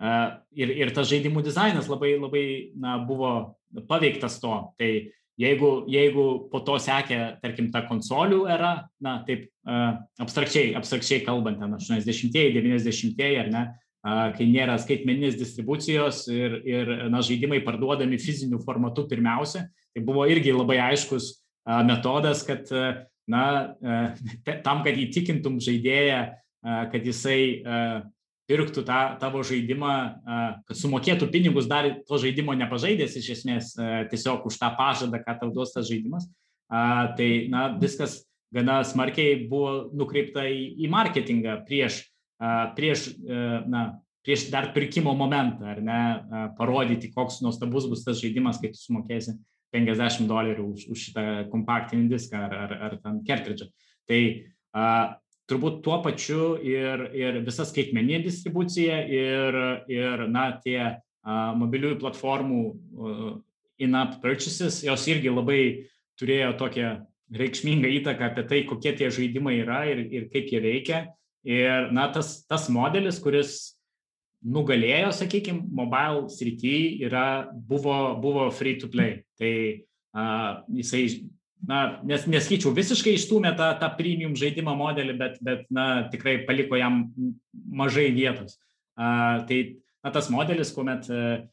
Ir, ir tas žaidimų dizainas labai, labai na, buvo paveiktas to. Tai jeigu, jeigu po to sekė, tarkim, ta konsolių era, na, taip abstrakčiai, abstrakčiai kalbant, ten 80-ieji, 90-ieji, ar ne, kai nėra skaitmeninės distribucijos ir, ir na, žaidimai parduodami fiziniu formatu pirmiausia, tai buvo irgi labai aiškus metodas, kad na, tam, kad įtikintum žaidėją, kad jisai pirktų tą tavo žaidimą, kad sumokėtų pinigus dar to žaidimo nepažaidęs iš esmės tiesiog už tą pažadą, ką tau duos tas žaidimas. Tai na, viskas gana smarkiai buvo nukreipta į, į marketingą prieš, prieš, na, prieš dar pirkimo momentą, ar ne, parodyti, koks nuostabus bus tas žaidimas, kai tu sumokėsi 50 dolerių už, už šitą kompaktinį diską ar, ar, ar ten kertridžą. Tai turbūt tuo pačiu ir, ir visa skaitmeninė distribucija ir, ir na, tie a, mobiliųjų platformų in-app purchases, jos irgi labai turėjo tokią reikšmingą įtaką apie tai, kokie tie žaidimai yra ir, ir kaip jie veikia. Ir na, tas, tas modelis, kuris nugalėjo, sakykime, mobile srityje, buvo, buvo free to play. Tai uh, jisai na, nes, nesakyčiau, visiškai išstumė tą, tą premium žaidimo modelį, bet, bet na, tikrai paliko jam mažai vietos. Uh, tai na, tas modelis, kuomet uh,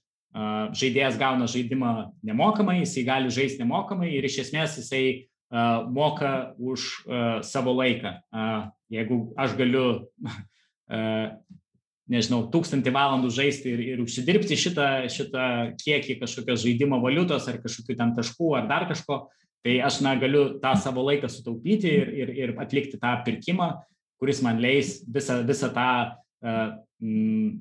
žaidėjas gauna žaidimą nemokamai, jisai gali žaisti nemokamai ir iš esmės jisai uh, moka už uh, savo laiką. Uh, jeigu aš galiu, uh, nežinau, tūkstantį valandų žaisti ir, ir užsidirbti šitą, šitą kiekį kažkokios žaidimo valiutos ar kažkokių ten taškų ar dar kažko, uh, Tai aš na, galiu tą savo laiką sutaupyti ir, ir, ir atlikti tą pirkimą, kuris man leis visą, visą tą uh, mm,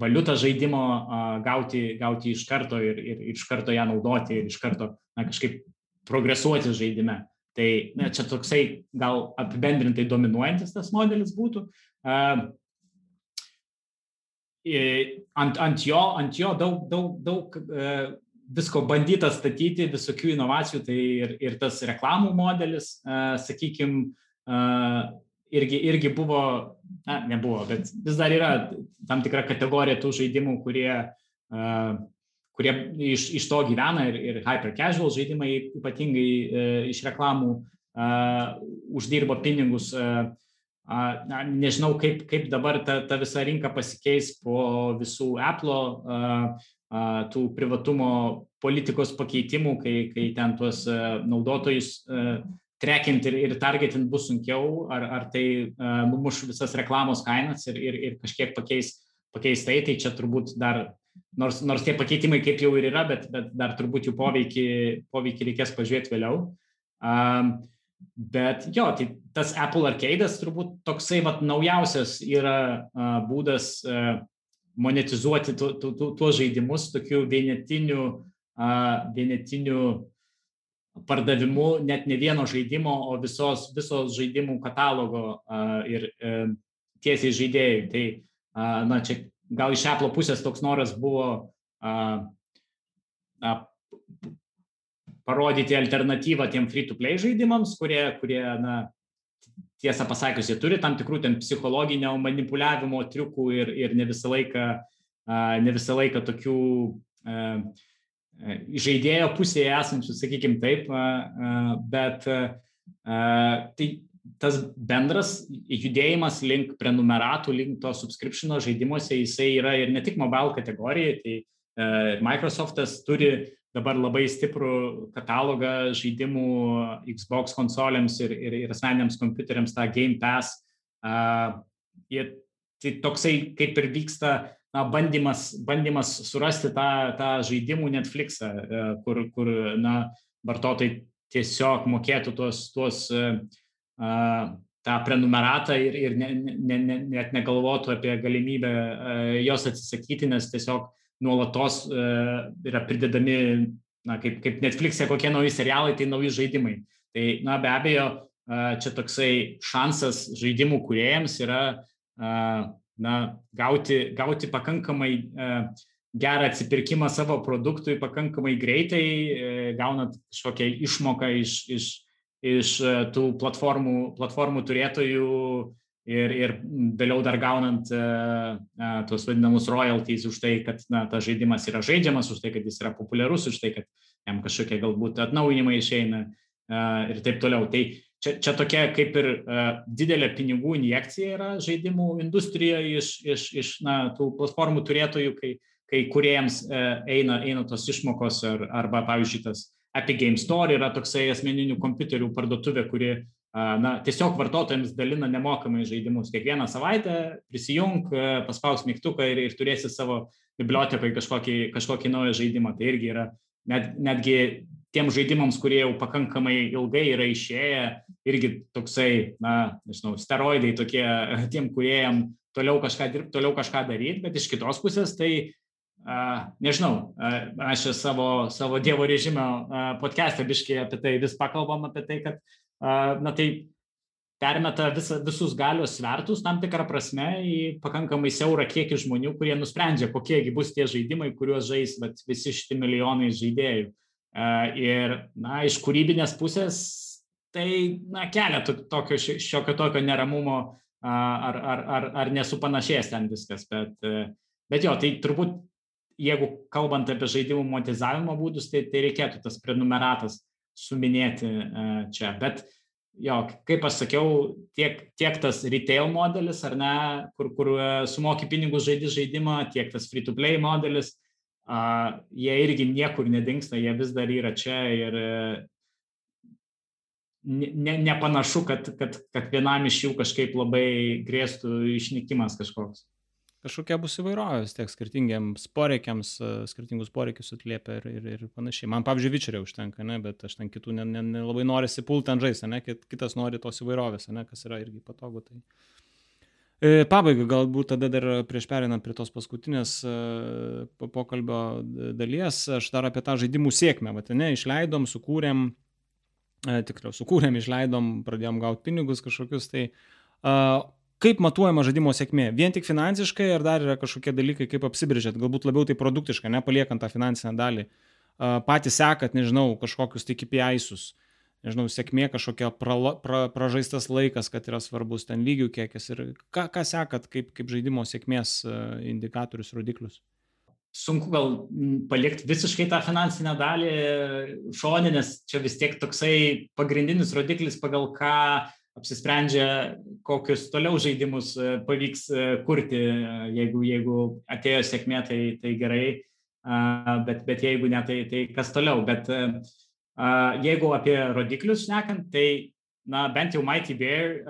valiutą žaidimo uh, gauti, gauti iš karto ir, ir, ir iš karto ją naudoti ir iš karto na, kažkaip progresuoti žaidime. Tai na, čia toksai gal apibendrintai dominuojantis tas modelis būtų. Uh, ant, ant, jo, ant jo daug, daug, daug uh, visko bandyta statyti, visokių inovacijų, tai ir, ir tas reklamų modelis, sakykime, irgi, irgi buvo, na, nebuvo, bet vis dar yra tam tikra kategorija tų žaidimų, kurie, kurie iš, iš to gyvena ir, ir hyper casual žaidimai ypatingai iš reklamų uždirba pinigus. Na, nežinau, kaip, kaip dabar ta, ta visa rinka pasikeis po visų Apple tų privatumo politikos pakeitimų, kai, kai ten tuos naudotojus trekint ir, ir targetint bus sunkiau, ar, ar tai numuš visas reklamos kainas ir, ir, ir kažkiek pakeis, pakeis tai, tai čia turbūt dar, nors, nors tie pakeitimai kaip jau ir yra, bet, bet dar turbūt jų poveikį, poveikį reikės pažiūrėti vėliau. Um, bet jo, tai tas Apple Arcade'as turbūt toksai vat, naujausias yra uh, būdas uh, monetizuoti tuos tu, tu, tu žaidimus tokiu vienetiniu, uh, vienetiniu pardavimu net ne vieno žaidimo, o visos, visos žaidimų katalogo uh, ir uh, tiesiai žaidėjai. Tai, uh, na, čia gal iš Apple pusės toks noras buvo uh, uh, parodyti alternatyvą tiem free-to-play žaidimams, kurie, kurie na, tiesą pasakius, jie turi tam tikrų ten psichologinio manipuliavimo triukų ir, ir ne visą laiką, ne visą laiką tokių žaidėjo pusėje esančių, sakykime taip, bet tai tas bendras judėjimas link prenumeratų, link to subscriptiono žaidimuose, jisai yra ir ne tik mobile kategorijai, tai e, Microsoftas turi dabar labai stiprų katalogą žaidimų Xbox konsolėms ir, ir, ir asmeniniams kompiuteriams, tą Game Pass. Ir tai toksai kaip ir vyksta na, bandymas, bandymas surasti tą, tą žaidimų Netflixą, e, kur, kur na, vartotojai tiesiog mokėtų tuos, tuos uh, tą prenumeratą ir, ir ne, ne, ne, net negalvotų apie galimybę uh, jos atsisakyti, nes tiesiog nuolatos uh, yra pridedami, na, kaip, kaip Netflix'e kokie nauji serialai, tai nauji žaidimai. Tai, na, be abejo, uh, čia toksai šansas žaidimų kuriejams yra uh, na, gauti, gauti pakankamai e, gerą atsipirkimą savo produktui pakankamai greitai, e, gaunat kažkokią išmoką iš, iš, iš e, tų platformų, platformų turėtojų ir, ir vėliau dar gaunant uh, tuos vadinamus royalties už tai, kad na, tas žaidimas yra žaidžiamas, už tai, kad jis yra populiarus, už tai, kad jam kažkokie galbūt atnaujinimai išeina uh, ir taip toliau. Tai čia, čia tokia kaip ir uh, didelė pinigų injekcija yra žaidimų industrijoje iš, iš, iš na, tų platformų turėtojų, kai, kai kuriejams uh, eina, eina tos išmokos ar, arba, pavyzdžiui, tas Epic Game Store yra toksai asmeninių kompiuterių parduotuvė, kuri uh, na, tiesiog vartotojams dalina nemokamai žaidimus. Kiekvieną savaitę prisijung, paspaus mygtuką ir, ir turėsi savo bibliotekoje kažkokį, kažkokį naują žaidimą. Tai irgi yra net, netgi tiem žaidimams, kurie jau pakankamai ilgai yra išėję, irgi toksai, na, nežinau, steroidai tokie tiem kuriejam toliau kažką dirbti, toliau kažką daryti, bet iš kitos pusės tai, uh, nežinau, uh, aš savo, savo Dievo režimo uh, podcast'e biškai apie tai vis pakalbam apie tai, kad, na tai permeta visa, visus galios svertus tam tikrą prasme į pakankamai siaurą kiekį žmonių, kurie nusprendžia, kokiegi bus tie žaidimai, kuriuos žais vat, visi šitie milijonai žaidėjų. Ir, na, iš kūrybinės pusės tai, na, kelia tokio, šiokio tokio neramumo, ar, ar, ar, ar nesupanašės ten viskas. Bet, bet jo, tai turbūt, jeigu kalbant apie žaidimų monetizavimo būdus, tai, tai reikėtų tas prenumeratas suminėti čia. Bet, jo, kaip aš sakiau, tiek, tiek tas retail modelis, ar ne, kur, kur sumoki pinigus žaidži žaidimą, tiek tas free-to-play modelis, a, jie irgi niekur nedingsta, jie vis dar yra čia ir ne, nepanašu, kad, kad, kad vienam iš jų kažkaip labai grėstų išnykimas kažkoks. Kažkokia bus įvairovės tiek skirtingiams poreikiams, skirtingus poreikius atliepia ir, ir, ir panašiai. Man, pavyzdžiui, vičerio užtenka, ne, bet aš ten kitų nelabai ne, ne, ne norisi pulti ant žaisti, ne, kitas nori tos įvairovės, ne, kas yra irgi patogu. Tai... E, pabaigai galbūt tada dar prieš perinant prie tos paskutinės e, pokalbio dalies, aš dar apie tą žaidimų sėkmę, vat, ne, išleidom, sukūrėm, e, tikriau, sukūrėm, išleidom, pradėjom gauti pinigus kažkokius, tai kaip matuojama žaidimo sėkmė? Vien tik finansiškai ar dar yra kažkokie dalykai, kaip apsibrėžėt, galbūt labiau tai produktiškai, nepaliekant tą finansinę dalį, patys sekat, nežinau, kažkokius tai KPI-sus. Nežinau, sėkmė kažkokia prala, pra, pražaistas laikas, kad yra svarbus ten lygių kiekis ir ką, ką sekat kaip, kaip žaidimo sėkmės indikatorius, rodiklius? Sunku gal palikti visiškai tą finansinę dalį šonį, nes čia vis tiek toksai pagrindinis rodiklis, pagal ką apsisprendžia, kokius toliau žaidimus pavyks kurti. Jeigu, jeigu atėjo sėkmė, tai, tai gerai, bet, bet jeigu ne, tai, tai kas toliau. Bet jeigu apie rodiklius šnekant, tai na, bent jau Mighty Bear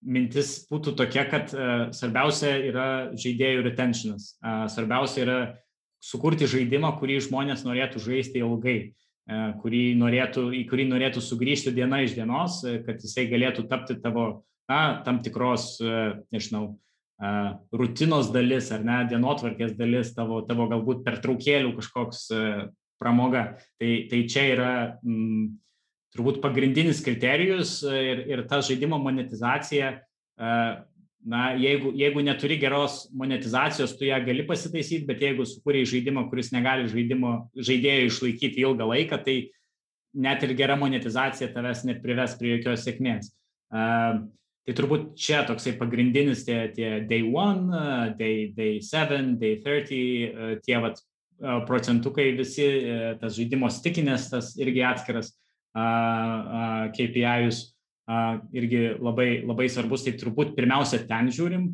mintis būtų tokia, kad svarbiausia yra žaidėjų retentionas. Svarbiausia yra sukurti žaidimą, kurį žmonės norėtų žaisti ilgai, kurį norėtų, į kurį norėtų sugrįžti diena iš dienos, kad jisai galėtų tapti tavo, na, tam tikros, nežinau, rutinos dalis ar ne, dienotvarkės dalis, tavo, tavo galbūt pertraukėlių kažkoks pramoga. Tai, tai čia yra mm, turbūt pagrindinis kriterijus ir, ir ta žaidimo monetizacija, na, jeigu, jeigu neturi geros monetizacijos, tu ją gali pasitaisyti, bet jeigu sukūrėjai žaidimą, kuris negali žaidimo, žaidėjo išlaikyti ilgą laiką, tai net ir gera monetizacija tavęs net prives prie jokios sėkmės. Uh, tai turbūt čia toksai pagrindinis tie, tie day one, uh, day, day seven, day 30, uh, tie vat, uh, procentukai visi, uh, tas žaidimo stikinės, tas irgi atskiras KPI'us irgi labai, labai svarbus, tai turbūt pirmiausia ten žiūrim.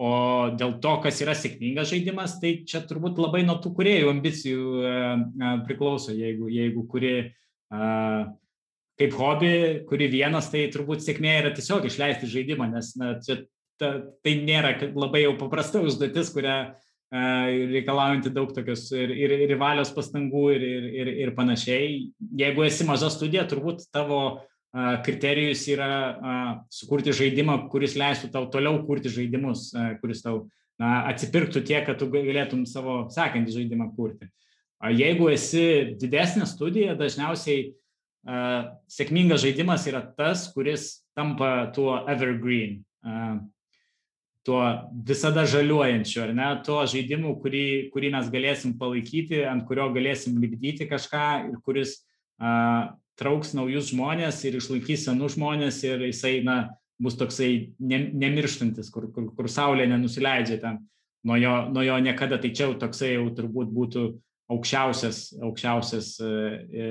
O dėl to, kas yra sėkmingas žaidimas, tai čia turbūt labai nuo tų kuriejų ambicijų priklauso. Jeigu, jeigu kuri kaip hobi, kuri vienas, tai turbūt sėkmė yra tiesiog išleisti žaidimą, nes na, čia, ta, tai nėra labai jau paprasta užduotis, kurią reikalaujanti daug tokios ir, ir, ir valios pastangų ir, ir, ir, ir panašiai. Jeigu esi maža studija, turbūt tavo kriterijus yra sukurti žaidimą, kuris leistų tau toliau kurti žaidimus, kuris tau na, atsipirktų tiek, kad tu galėtum savo sekantį žaidimą kurti. Jeigu esi didesnė studija, dažniausiai sėkmingas žaidimas yra tas, kuris tampa tuo evergreen tuo visada žaliuojančiu, ar ne, tuo žaidimu, kurį, kurį mes galėsim palaikyti, ant kurio galėsim lipdyti kažką ir kuris a, trauks naujus žmonės ir išlaikys senus žmonės ir jisai, na, bus toksai ne, nemirštantis, kur, kur, kur saulė nenusileidžia ten nuo jo, nuo jo niekada, tai čia jau toksai jau turbūt būtų aukščiausias, aukščiausias e, e,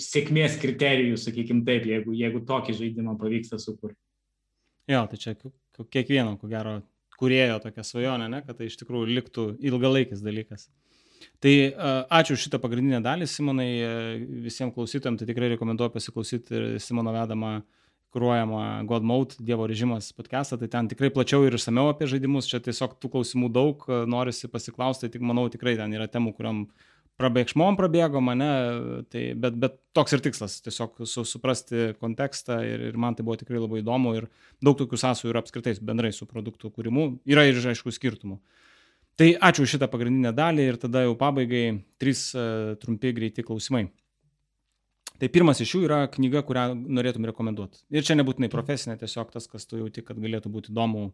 sėkmės kriterijus, sakykime taip, jeigu, jeigu tokį žaidimą pavyksta sukurti. Jo, tai čia kiekvieno, ko gero, kurėjo tokia svajonė, ne, kad tai iš tikrųjų liktų ilgalaikis dalykas. Tai ačiū šitą pagrindinę dalį, Simonai, visiems klausytojams, tai tikrai rekomenduoju pasiklausyti Simono vedamą kruojamą God Mode, Dievo režimas podcastą, tai ten tikrai plačiau ir išsameu apie žaidimus, čia tiesiog tų klausimų daug, norisi pasiklausti, tik manau tikrai ten yra temų, kuriam prabėgšmom prabėgo mane, tai, bet, bet toks ir tikslas, tiesiog su, suprasti kontekstą ir, ir man tai buvo tikrai labai įdomu ir daug tokių sąsų yra apskritai bendrai su produktų kūrimu, yra ir aišku skirtumų. Tai ačiū šitą pagrindinę dalį ir tada jau pabaigai trys uh, trumpi greiti klausimai. Tai pirmas iš jų yra knyga, kurią norėtum rekomenduoti. Ir čia nebūtinai profesinė, tiesiog tas, kas tu jauti, kad galėtų būti įdomu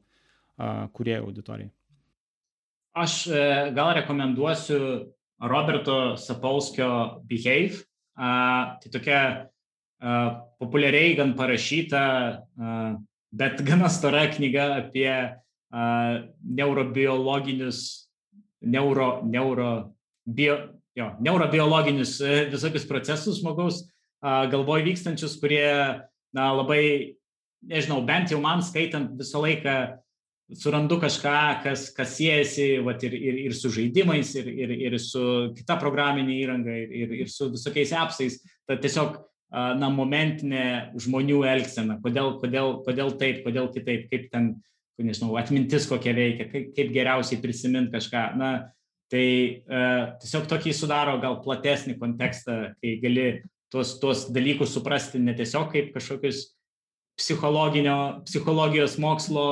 kuriejų auditorijai. Aš uh, gal rekomenduosiu Roberto Sapolskio Behave. Tai tokia populiariai gan parašyta, bet gana stora knyga apie neurobiologinius, neuro, neuro, bio, jo, neurobiologinius visokius procesus žmogaus uh, galvoj vykstančius, kurie na, labai, nežinau, bent jau man skaitant visą laiką surandu kažką, kas, kas siejasi vat, ir, ir, ir su žaidimais, ir, ir, ir su kita programinė įranga, ir, ir su visokiais appsais. Tai tiesiog na, momentinė žmonių elgsena, kodėl, kodėl, kodėl taip, kodėl kitaip, kaip ten, nežinau, atmintis kokia veikia, kaip, kaip geriausiai prisiminti kažką. Na, tai uh, tiesiog tokį sudaro gal platesnį kontekstą, kai gali tuos, tuos dalykus suprasti ne tiesiog kaip kažkokius psichologijos mokslo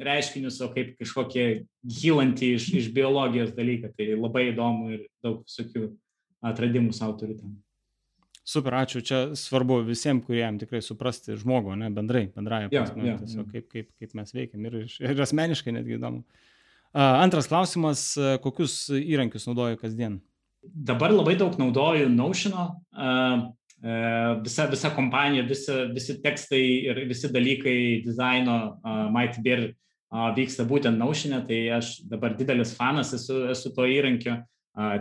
reiškinius, o kaip kažkokie gilantį iš, iš biologijos dalyką. Tai labai įdomu ir daug visokių atradimų savo turi tam. Super, ačiū. Čia svarbu visiems, kuriem tikrai suprasti žmogų, ne, bendrai, bendrai, ja, ja, tiesiog, kaip, kaip, kaip mes veikiam ir, ir asmeniškai netgi įdomu. Antras klausimas, kokius įrankius naudoju kasdien? Dabar labai daug naudoju Notion'o, visa, visa kompanija, visi, visi tekstai ir visi dalykai dizaino Mighty Bear uh, vyksta būtent Naušinė, tai aš dabar didelis fanas esu, esu to įrankio,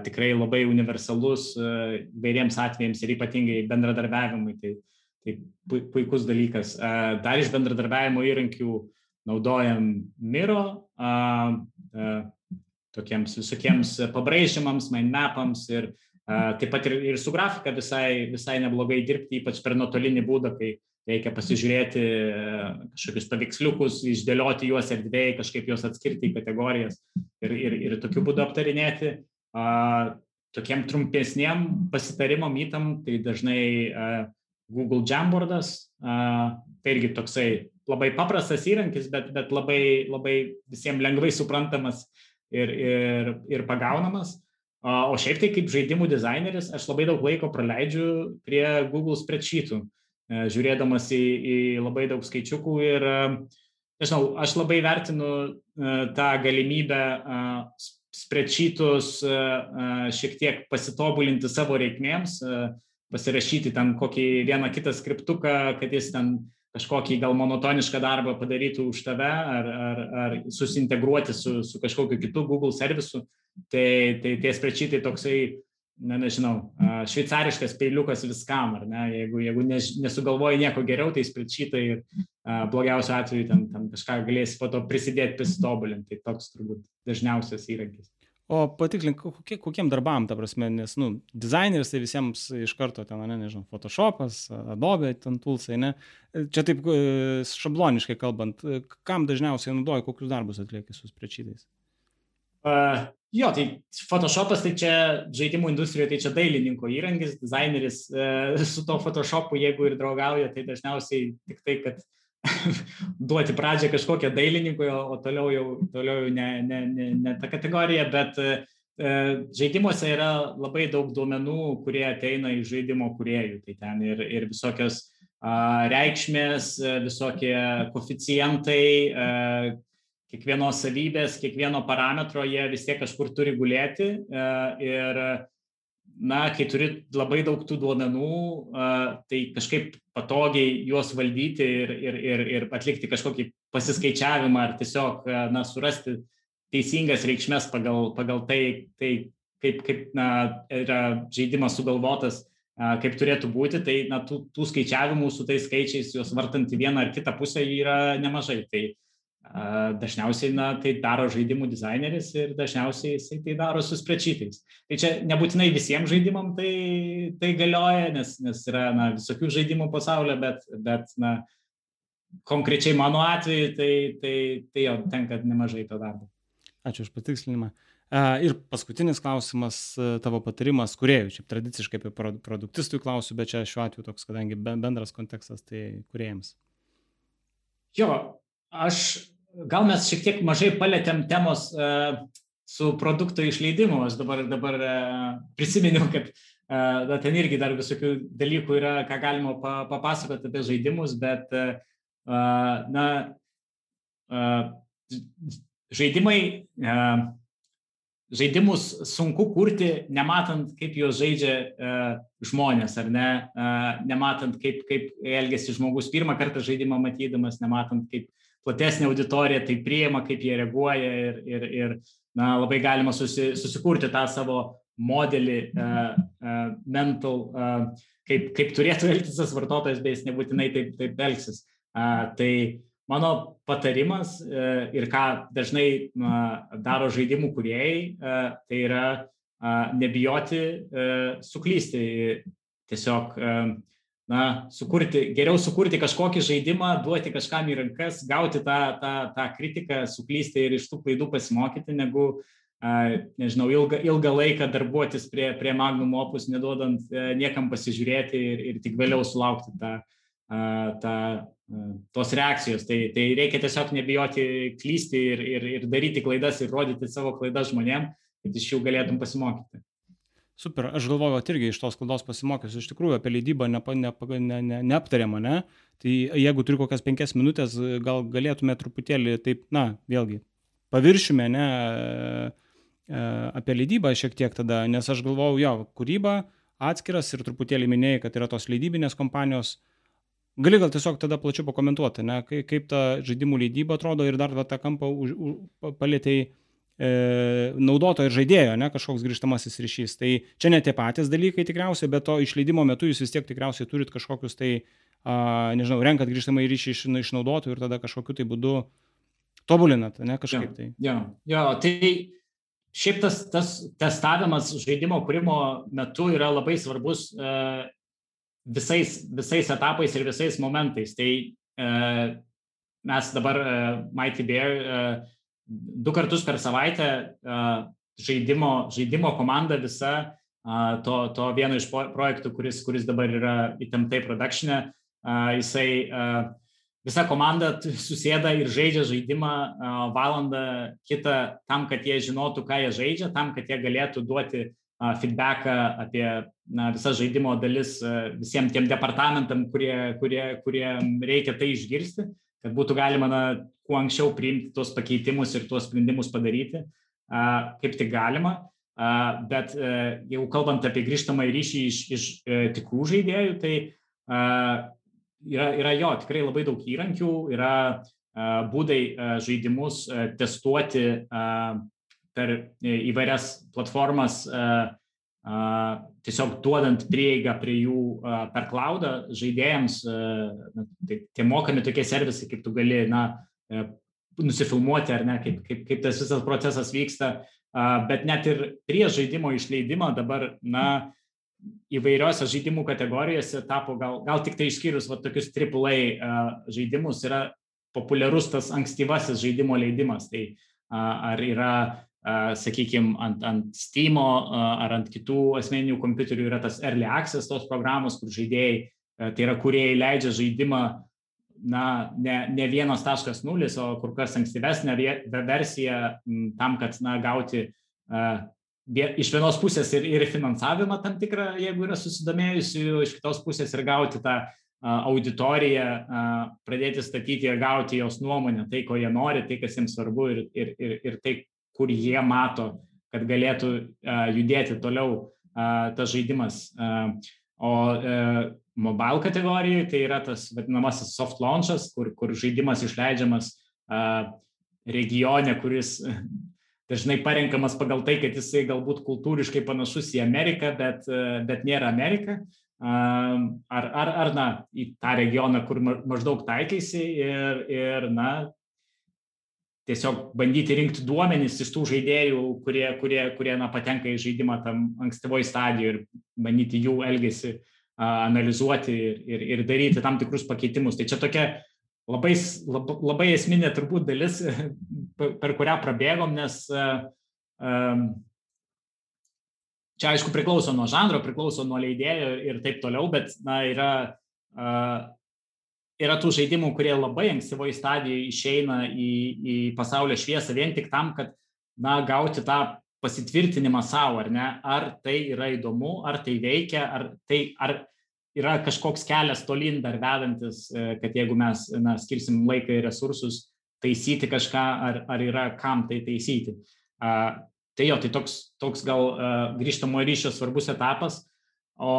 tikrai labai universalus vairiems atvejams ir ypatingai bendradarbiavimui. Tai tai puikus dalykas. Dar iš bendradarbiavimo įrankių naudojam Miro, tokiems visokiems pabraižymams, mindmapams ir taip pat ir, ir su grafika visai, visai neblogai dirbti, ypač per nuotolinį būdą, kai reikia pasižiūrėti kažkokius paveiksliukus, išdėlioti juos erdvėjai, kažkaip juos atskirti į kategorijas ir, ir, ir tokiu būdu aptarinėti. Tokiem trumpesniem pasitarimam įtam, tai dažnai Google Jamboardas, tai irgi toksai labai paprastas įrankis, bet, bet labai, labai visiems lengvai suprantamas ir, ir, ir pagaunamas. O šiaip tai kaip žaidimų dizaineris aš labai daug laiko praleidžiu prie Google spreadsheetų, e, žiūrėdamas į, į labai daug skaičiukų ir, e, nežinau, aš labai vertinu e, tą galimybę spreadsheetus šiek tiek pasitobulinti savo reikmėms, pasirašyti ten kokį vieną kitą skriptuką, kad jis ten kažkokį gal monotonišką darbą padarytų už tave ar, ar, ar susintegruoti su, su kažkokiu kitu Google servisu, tai, tai tie sprečiai toksai, na nežinau, šveicariškas peiliukas viskam, ar ne, jeigu, jeigu ne, nesugalvoji nieko geriau, tai sprečiai ir blogiausiu atveju ten, ten kažką galėsi po to prisidėti, pasitobulinti, tai toks turbūt dažniausias įrankis. O patiklink, kokie, kokiem darbam, ta prasme, nes, nu, dizaineris tai visiems iš karto ten, ne, nežinau, Photoshopas, Adobe, ten toolsai, ne. Čia taip e, šabloniškai kalbant, e, kam dažniausiai naudoji, kokius darbus atlieki su sprečiais? Uh, jo, tai Photoshopas, tai čia žaidimų industrijoje, tai čia dailininko įrankis, dizaineris uh, su to Photoshopu, jeigu ir draugauja, tai dažniausiai tik tai, kad duoti pradžią kažkokią dailininkui, o, o toliau jau, toliau jau ne, ne, ne, ne ta kategorija, bet e, žaidimuose yra labai daug duomenų, kurie ateina iš žaidimo kuriejų. Tai ten ir, ir visokios reikšmės, visokie koficijantai, kiekvienos savybės, kiekvieno parametro jie vis tiek kažkur turi gulėti. A, ir na, kai turi labai daug tų duomenų, tai kažkaip patogiai juos valdyti ir, ir, ir, ir atlikti kažkokį pasiskaičiavimą ar tiesiog, na, surasti teisingas reikšmės pagal, pagal tai, tai kaip, kaip na, yra žaidimas sugalvotas, kaip turėtų būti, tai na, tų, tų skaičiavimų su tais skaičiais, juos vartant į vieną ar kitą pusę yra nemažai. Tai, Dažniausiai na, tai daro žaidimų dizaineris ir dažniausiai jisai tai daro su sprečitais. Tai čia nebūtinai visiems žaidimam tai, tai galioja, nes, nes yra na, visokių žaidimų pasaulyje, bet, bet na, konkrečiai mano atveju tai, tai, tai jau tenka nemažai to darbo. Ačiū už patikslinimą. Ir paskutinis klausimas, tavo patarimas kuriejų. Šiaip tradiciškai apie produktistų klausiu, bet čia šiuo atveju toks, kadangi bendras kontekstas, tai kuriejams. Jo, aš gal mes šiek tiek mažai palėtėm temos uh, su produkto išleidimu. Aš dabar, dabar uh, prisiminiau, kad uh, na, ten irgi dar visokių dalykų yra, ką galima pa, papasakoti apie žaidimus, bet na, žaidimai, žaidimus sunku kurti, nematant, kaip juos žaidžia žmonės, ar ne, nematant, kaip, kaip elgesi žmogus pirmą kartą žaidimą matydamas, nematant, kaip platesnė auditorija tai priima, kaip jie reaguoja ir, ir, ir na, labai galima susi, susikurti tą savo modelį uh, uh, mental, uh, kaip, kaip turėtų elgtis tas vartotojas, bet jis nebūtinai taip, taip elgsis. Uh, tai mano patarimas uh, ir ką dažnai uh, daro žaidimų kuriejai, uh, tai yra uh, nebijoti uh, suklysti. Tiesiog uh, na, sukurti, geriau sukurti kažkokį žaidimą, duoti kažkam į rankas, gauti tą, tą, tą kritiką, suklysti ir iš tų klaidų pasimokyti, negu, nežinau, ilgą, ilgą laiką darbuotis prie, prie Magnum opus, neduodant e, niekam pasižiūrėti ir, ir tik vėliau sulaukti tą, tą, tos reakcijos. Tai, tai reikia tiesiog nebijoti klysti ir, ir, ir daryti klaidas ir rodyti savo klaidas žmonėm, kad iš jų galėtum pasimokyti. Super, aš galvoju, kad irgi iš tos klaidos pasimokysiu, iš tikrųjų apie leidybą nepa, nepa, ne, ne, neaptarėm, ne? Tai jeigu turi kokias penkias minutės, gal galėtume truputėlį taip, na, vėlgi, paviršiume, ne, e, apie leidybą šiek tiek tada, nes aš galvojau, jo, kūryba atskiras ir truputėlį minėjai, kad yra tos leidybinės kompanijos. Gali gal tiesiog tada plačiau pakomentuoti, ne, kaip, ta žaidimų leidyba atrodo ir dar va, tą kampą už, už, palėtėjai e, naudotojo ir žaidėjo, ne, kažkoks grįžtamasis ryšys. Tai čia ne tie patys dalykai tikriausiai, bet to išleidimo metu jūs vis tiek tikriausiai turit kažkokius tai nežinau, renkat grįžtamą į ryšį iš, iš naudotojų ir tada kažkokiu tai būdu tobulinat, ne kažkaip tai. Jo, jo, tai šiaip tas, tas testavimas žaidimo kūrimo metu yra labai svarbus uh, visais, visais etapais ir visais momentais. Tai uh, mes dabar uh, Mighty Bear uh, du kartus per savaitę žaidimo, žaidimo komanda visa to, to vieno iš projektų, kuris, kuris dabar yra įtemptai produkšinė, jisai visa komanda susėda ir žaidžia žaidimą valandą kitą tam, kad jie žinotų, ką jie žaidžia, tam, kad jie galėtų duoti feedbacką apie na, visas žaidimo dalis visiems tiem departamentam, kurie, kurie, kurie reikia tai išgirsti, kad būtų galima na, kuo anksčiau priimti tuos pakeitimus ir tuos sprendimus padaryti, kaip tik galima. Bet jeigu kalbant apie grįžtamą ryšį iš, iš e, tikrų žaidėjų, tai yra, yra jo, tikrai labai daug įrankių, yra būdai žaidimus testuoti per įvairias platformas, tiesiog duodant prieigą prie jų per klaudą žaidėjams, tai, tie mokami tokie servisai, kaip tu gali, na, nusifilmuoti ar ne, kaip, kaip, kaip tas visas procesas vyksta, bet net ir prieš žaidimo išleidimą dabar, na, įvairiose žaidimų kategorijose tapo gal, gal tik tai išskyrus va, tokius AAA žaidimus yra populiarus tas ankstyvasis žaidimo leidimas. Tai ar yra, sakykime, ant, ant Steam uh, ar ant kitų asmeninių kompiuterių yra tas early access tos programos, kur žaidėjai, uh, tai yra kuriejai leidžia žaidimą na, ne, ne 1.0, o kur kas ankstyvesnė versija tam, kad na, gauti uh, iš vienos pusės ir, ir finansavimą tam tikrą, jeigu yra susidomėjusi, iš kitos pusės ir gauti tą auditoriją, pradėti statyti ir gauti jos nuomonę, tai, ko jie nori, tai, kas jiems svarbu ir, ir, ir, ir tai, kur jie mato, kad galėtų judėti toliau tas žaidimas. O mobile kategorijoje tai yra tas vadinamasis soft launchas, kur, kur žaidimas išleidžiamas regione, kuris dažnai parenkamas pagal tai, kad jisai galbūt kultūriškai panašus į Ameriką, bet, bet nėra Amerika. Ar, ar, ar, na, į tą regioną, kur maždaug taikėsi ir, ir, na, tiesiog bandyti rinkti duomenys iš tų žaidėjų, kurie, kurie, kurie na, patenka į žaidimą tam ankstyvoj stadijoje ir bandyti jų elgesį analizuoti ir, ir, ir daryti tam tikrus pakeitimus. Tai čia tokia labai, labai, esminė turbūt dalis, per kurią prabėgom, nes čia aišku priklauso nuo žanro, priklauso nuo leidėjo ir taip toliau, bet na, yra, yra tų žaidimų, kurie labai ankstyvoje stadijoje išeina į, į pasaulio šviesą vien tik tam, kad na, gauti tą pasitvirtinimą savo, ar ne, ar tai yra įdomu, ar tai veikia, ar, tai, ar yra kažkoks kelias tolyn dar vedantis, e, kad jeigu mes na, skirsim laiką ir resursus taisyti kažką, ar, ar yra kam tai taisyti. Uh, tai jo, tai toks, toks gal uh, grįžtamo ryšio svarbus etapas, o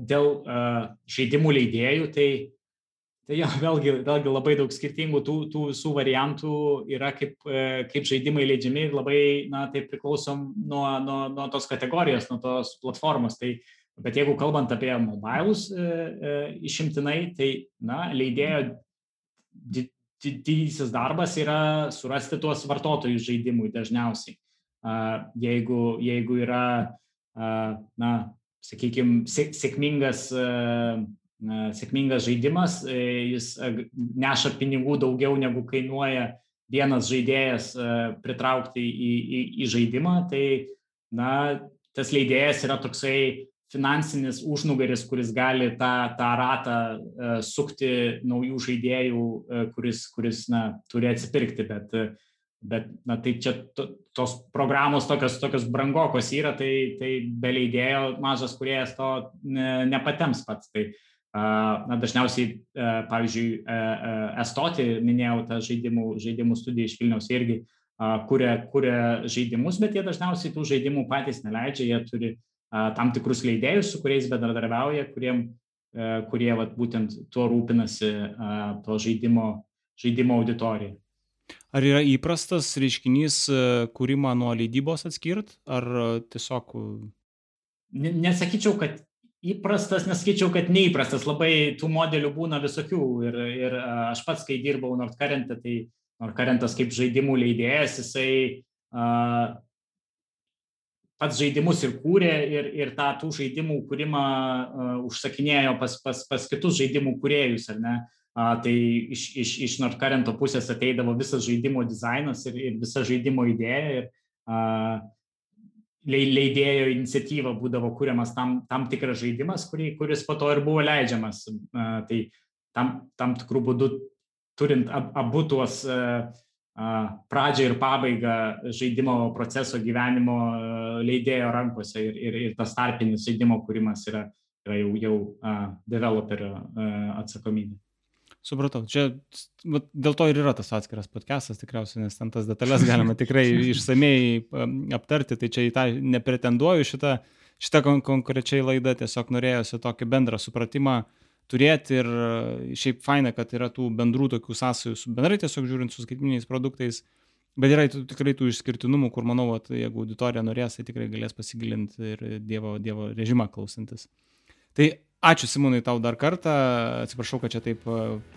dėl uh, žaidimų leidėjų, tai, tai jo, vėlgi, vėlgi labai daug skirtingų tų, tų visų variantų yra, kaip, uh, kaip žaidimai leidžiami ir labai, na, tai priklausom nuo, nuo, nuo tos kategorijos, nuo tos platformos. Tai Bet jeigu kalbant apie mobilus e, e, išimtinai, tai na, leidėjo didysis darbas yra surasti tuos vartotojus žaidimui dažniausiai. Jeigu, jeigu yra, na, sakykime, sėkmingas, sėkmingas žaidimas, e, jis neša pinigų daugiau negu kainuoja vienas žaidėjas pritraukti į, į, į žaidimą, tai na, tas leidėjas yra toksai finansinis užnugaris, kuris gali tą, tą ratą sukti naujų žaidėjų, kuris, kuris na, turi atsipirkti, bet, bet na, tai čia to, tos programos tokios, tokios brangokos yra, tai, tai be leidėjo mažas kuriejas to ne, nepatems pats. Tai, uh, na, dažniausiai, uh, pavyzdžiui, uh, uh, Estoti, minėjau tą žaidimų, žaidimų studiją iš Vilniaus irgi, kuria, kuria žaidimus, bet jie dažniausiai tų žaidimų patys neleidžia, jie turi tam tikrus leidėjus, su kuriais bendradarbiauja, kuriem, kurie vat, būtent tuo rūpinasi to žaidimo, žaidimo auditorija. Ar yra įprastas reiškinys kūrimą nuo leidybos atskirt, ar tiesiog... Nesakyčiau, kad įprastas, nesakyčiau, kad neįprastas, labai tų modelių būna visokių. Ir, ir aš pats, kai dirbau Nordkarente, tai Nordkarentas kaip žaidimų leidėjas, jisai uh, pats žaidimus ir kūrė ir, ir tą tų žaidimų kūrimą uh, užsakinėjo pas, pas, pas kitus žaidimų kūrėjus, ar ne? Uh, tai iš, iš, iš Nordkarento pusės ateidavo visas žaidimo dizainas ir, ir visa žaidimo idėja. Ir, uh, leidėjo iniciatyva būdavo kuriamas tam, tam tikras žaidimas, kurį, kuris po to ir buvo leidžiamas. Tai tam, tam tikrų būdų, turint abu tuos pradžią ir pabaigą žaidimo proceso gyvenimo leidėjo rankose ir, ir, ir tas tarpinis žaidimo kūrimas yra, yra jau, jau developerio atsakomybė. Supratau, čia dėl to ir yra tas atskiras podcastas tikriausiai, nes ten tas detalės galima tikrai išsamei aptarti, tai čia į tą nepretenduoju. Šitą, šitą kon konkrečiai laidą, tiesiog norėjosi tokį bendrą supratimą turėti ir šiaip faina, kad yra tų bendrų tokių sąsajų su bendrai tiesiog žiūrint su skaitminiais produktais, bet yra tikrai tų išskirtinumų, kur manau, kad jeigu auditorija norės, tai tikrai galės pasigilinti ir Dievo, dievo režimą klausantis. Tai Ačiū Simonai tau dar kartą, atsiprašau, kad čia taip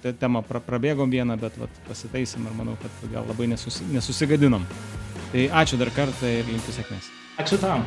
te, temą pra, prabėgom vieną, bet vat, pasitaisim ir manau, kad gal labai nesusi, nesusigadinom. Tai ačiū dar kartą ir linkiu sėkmės. Ačiū tau.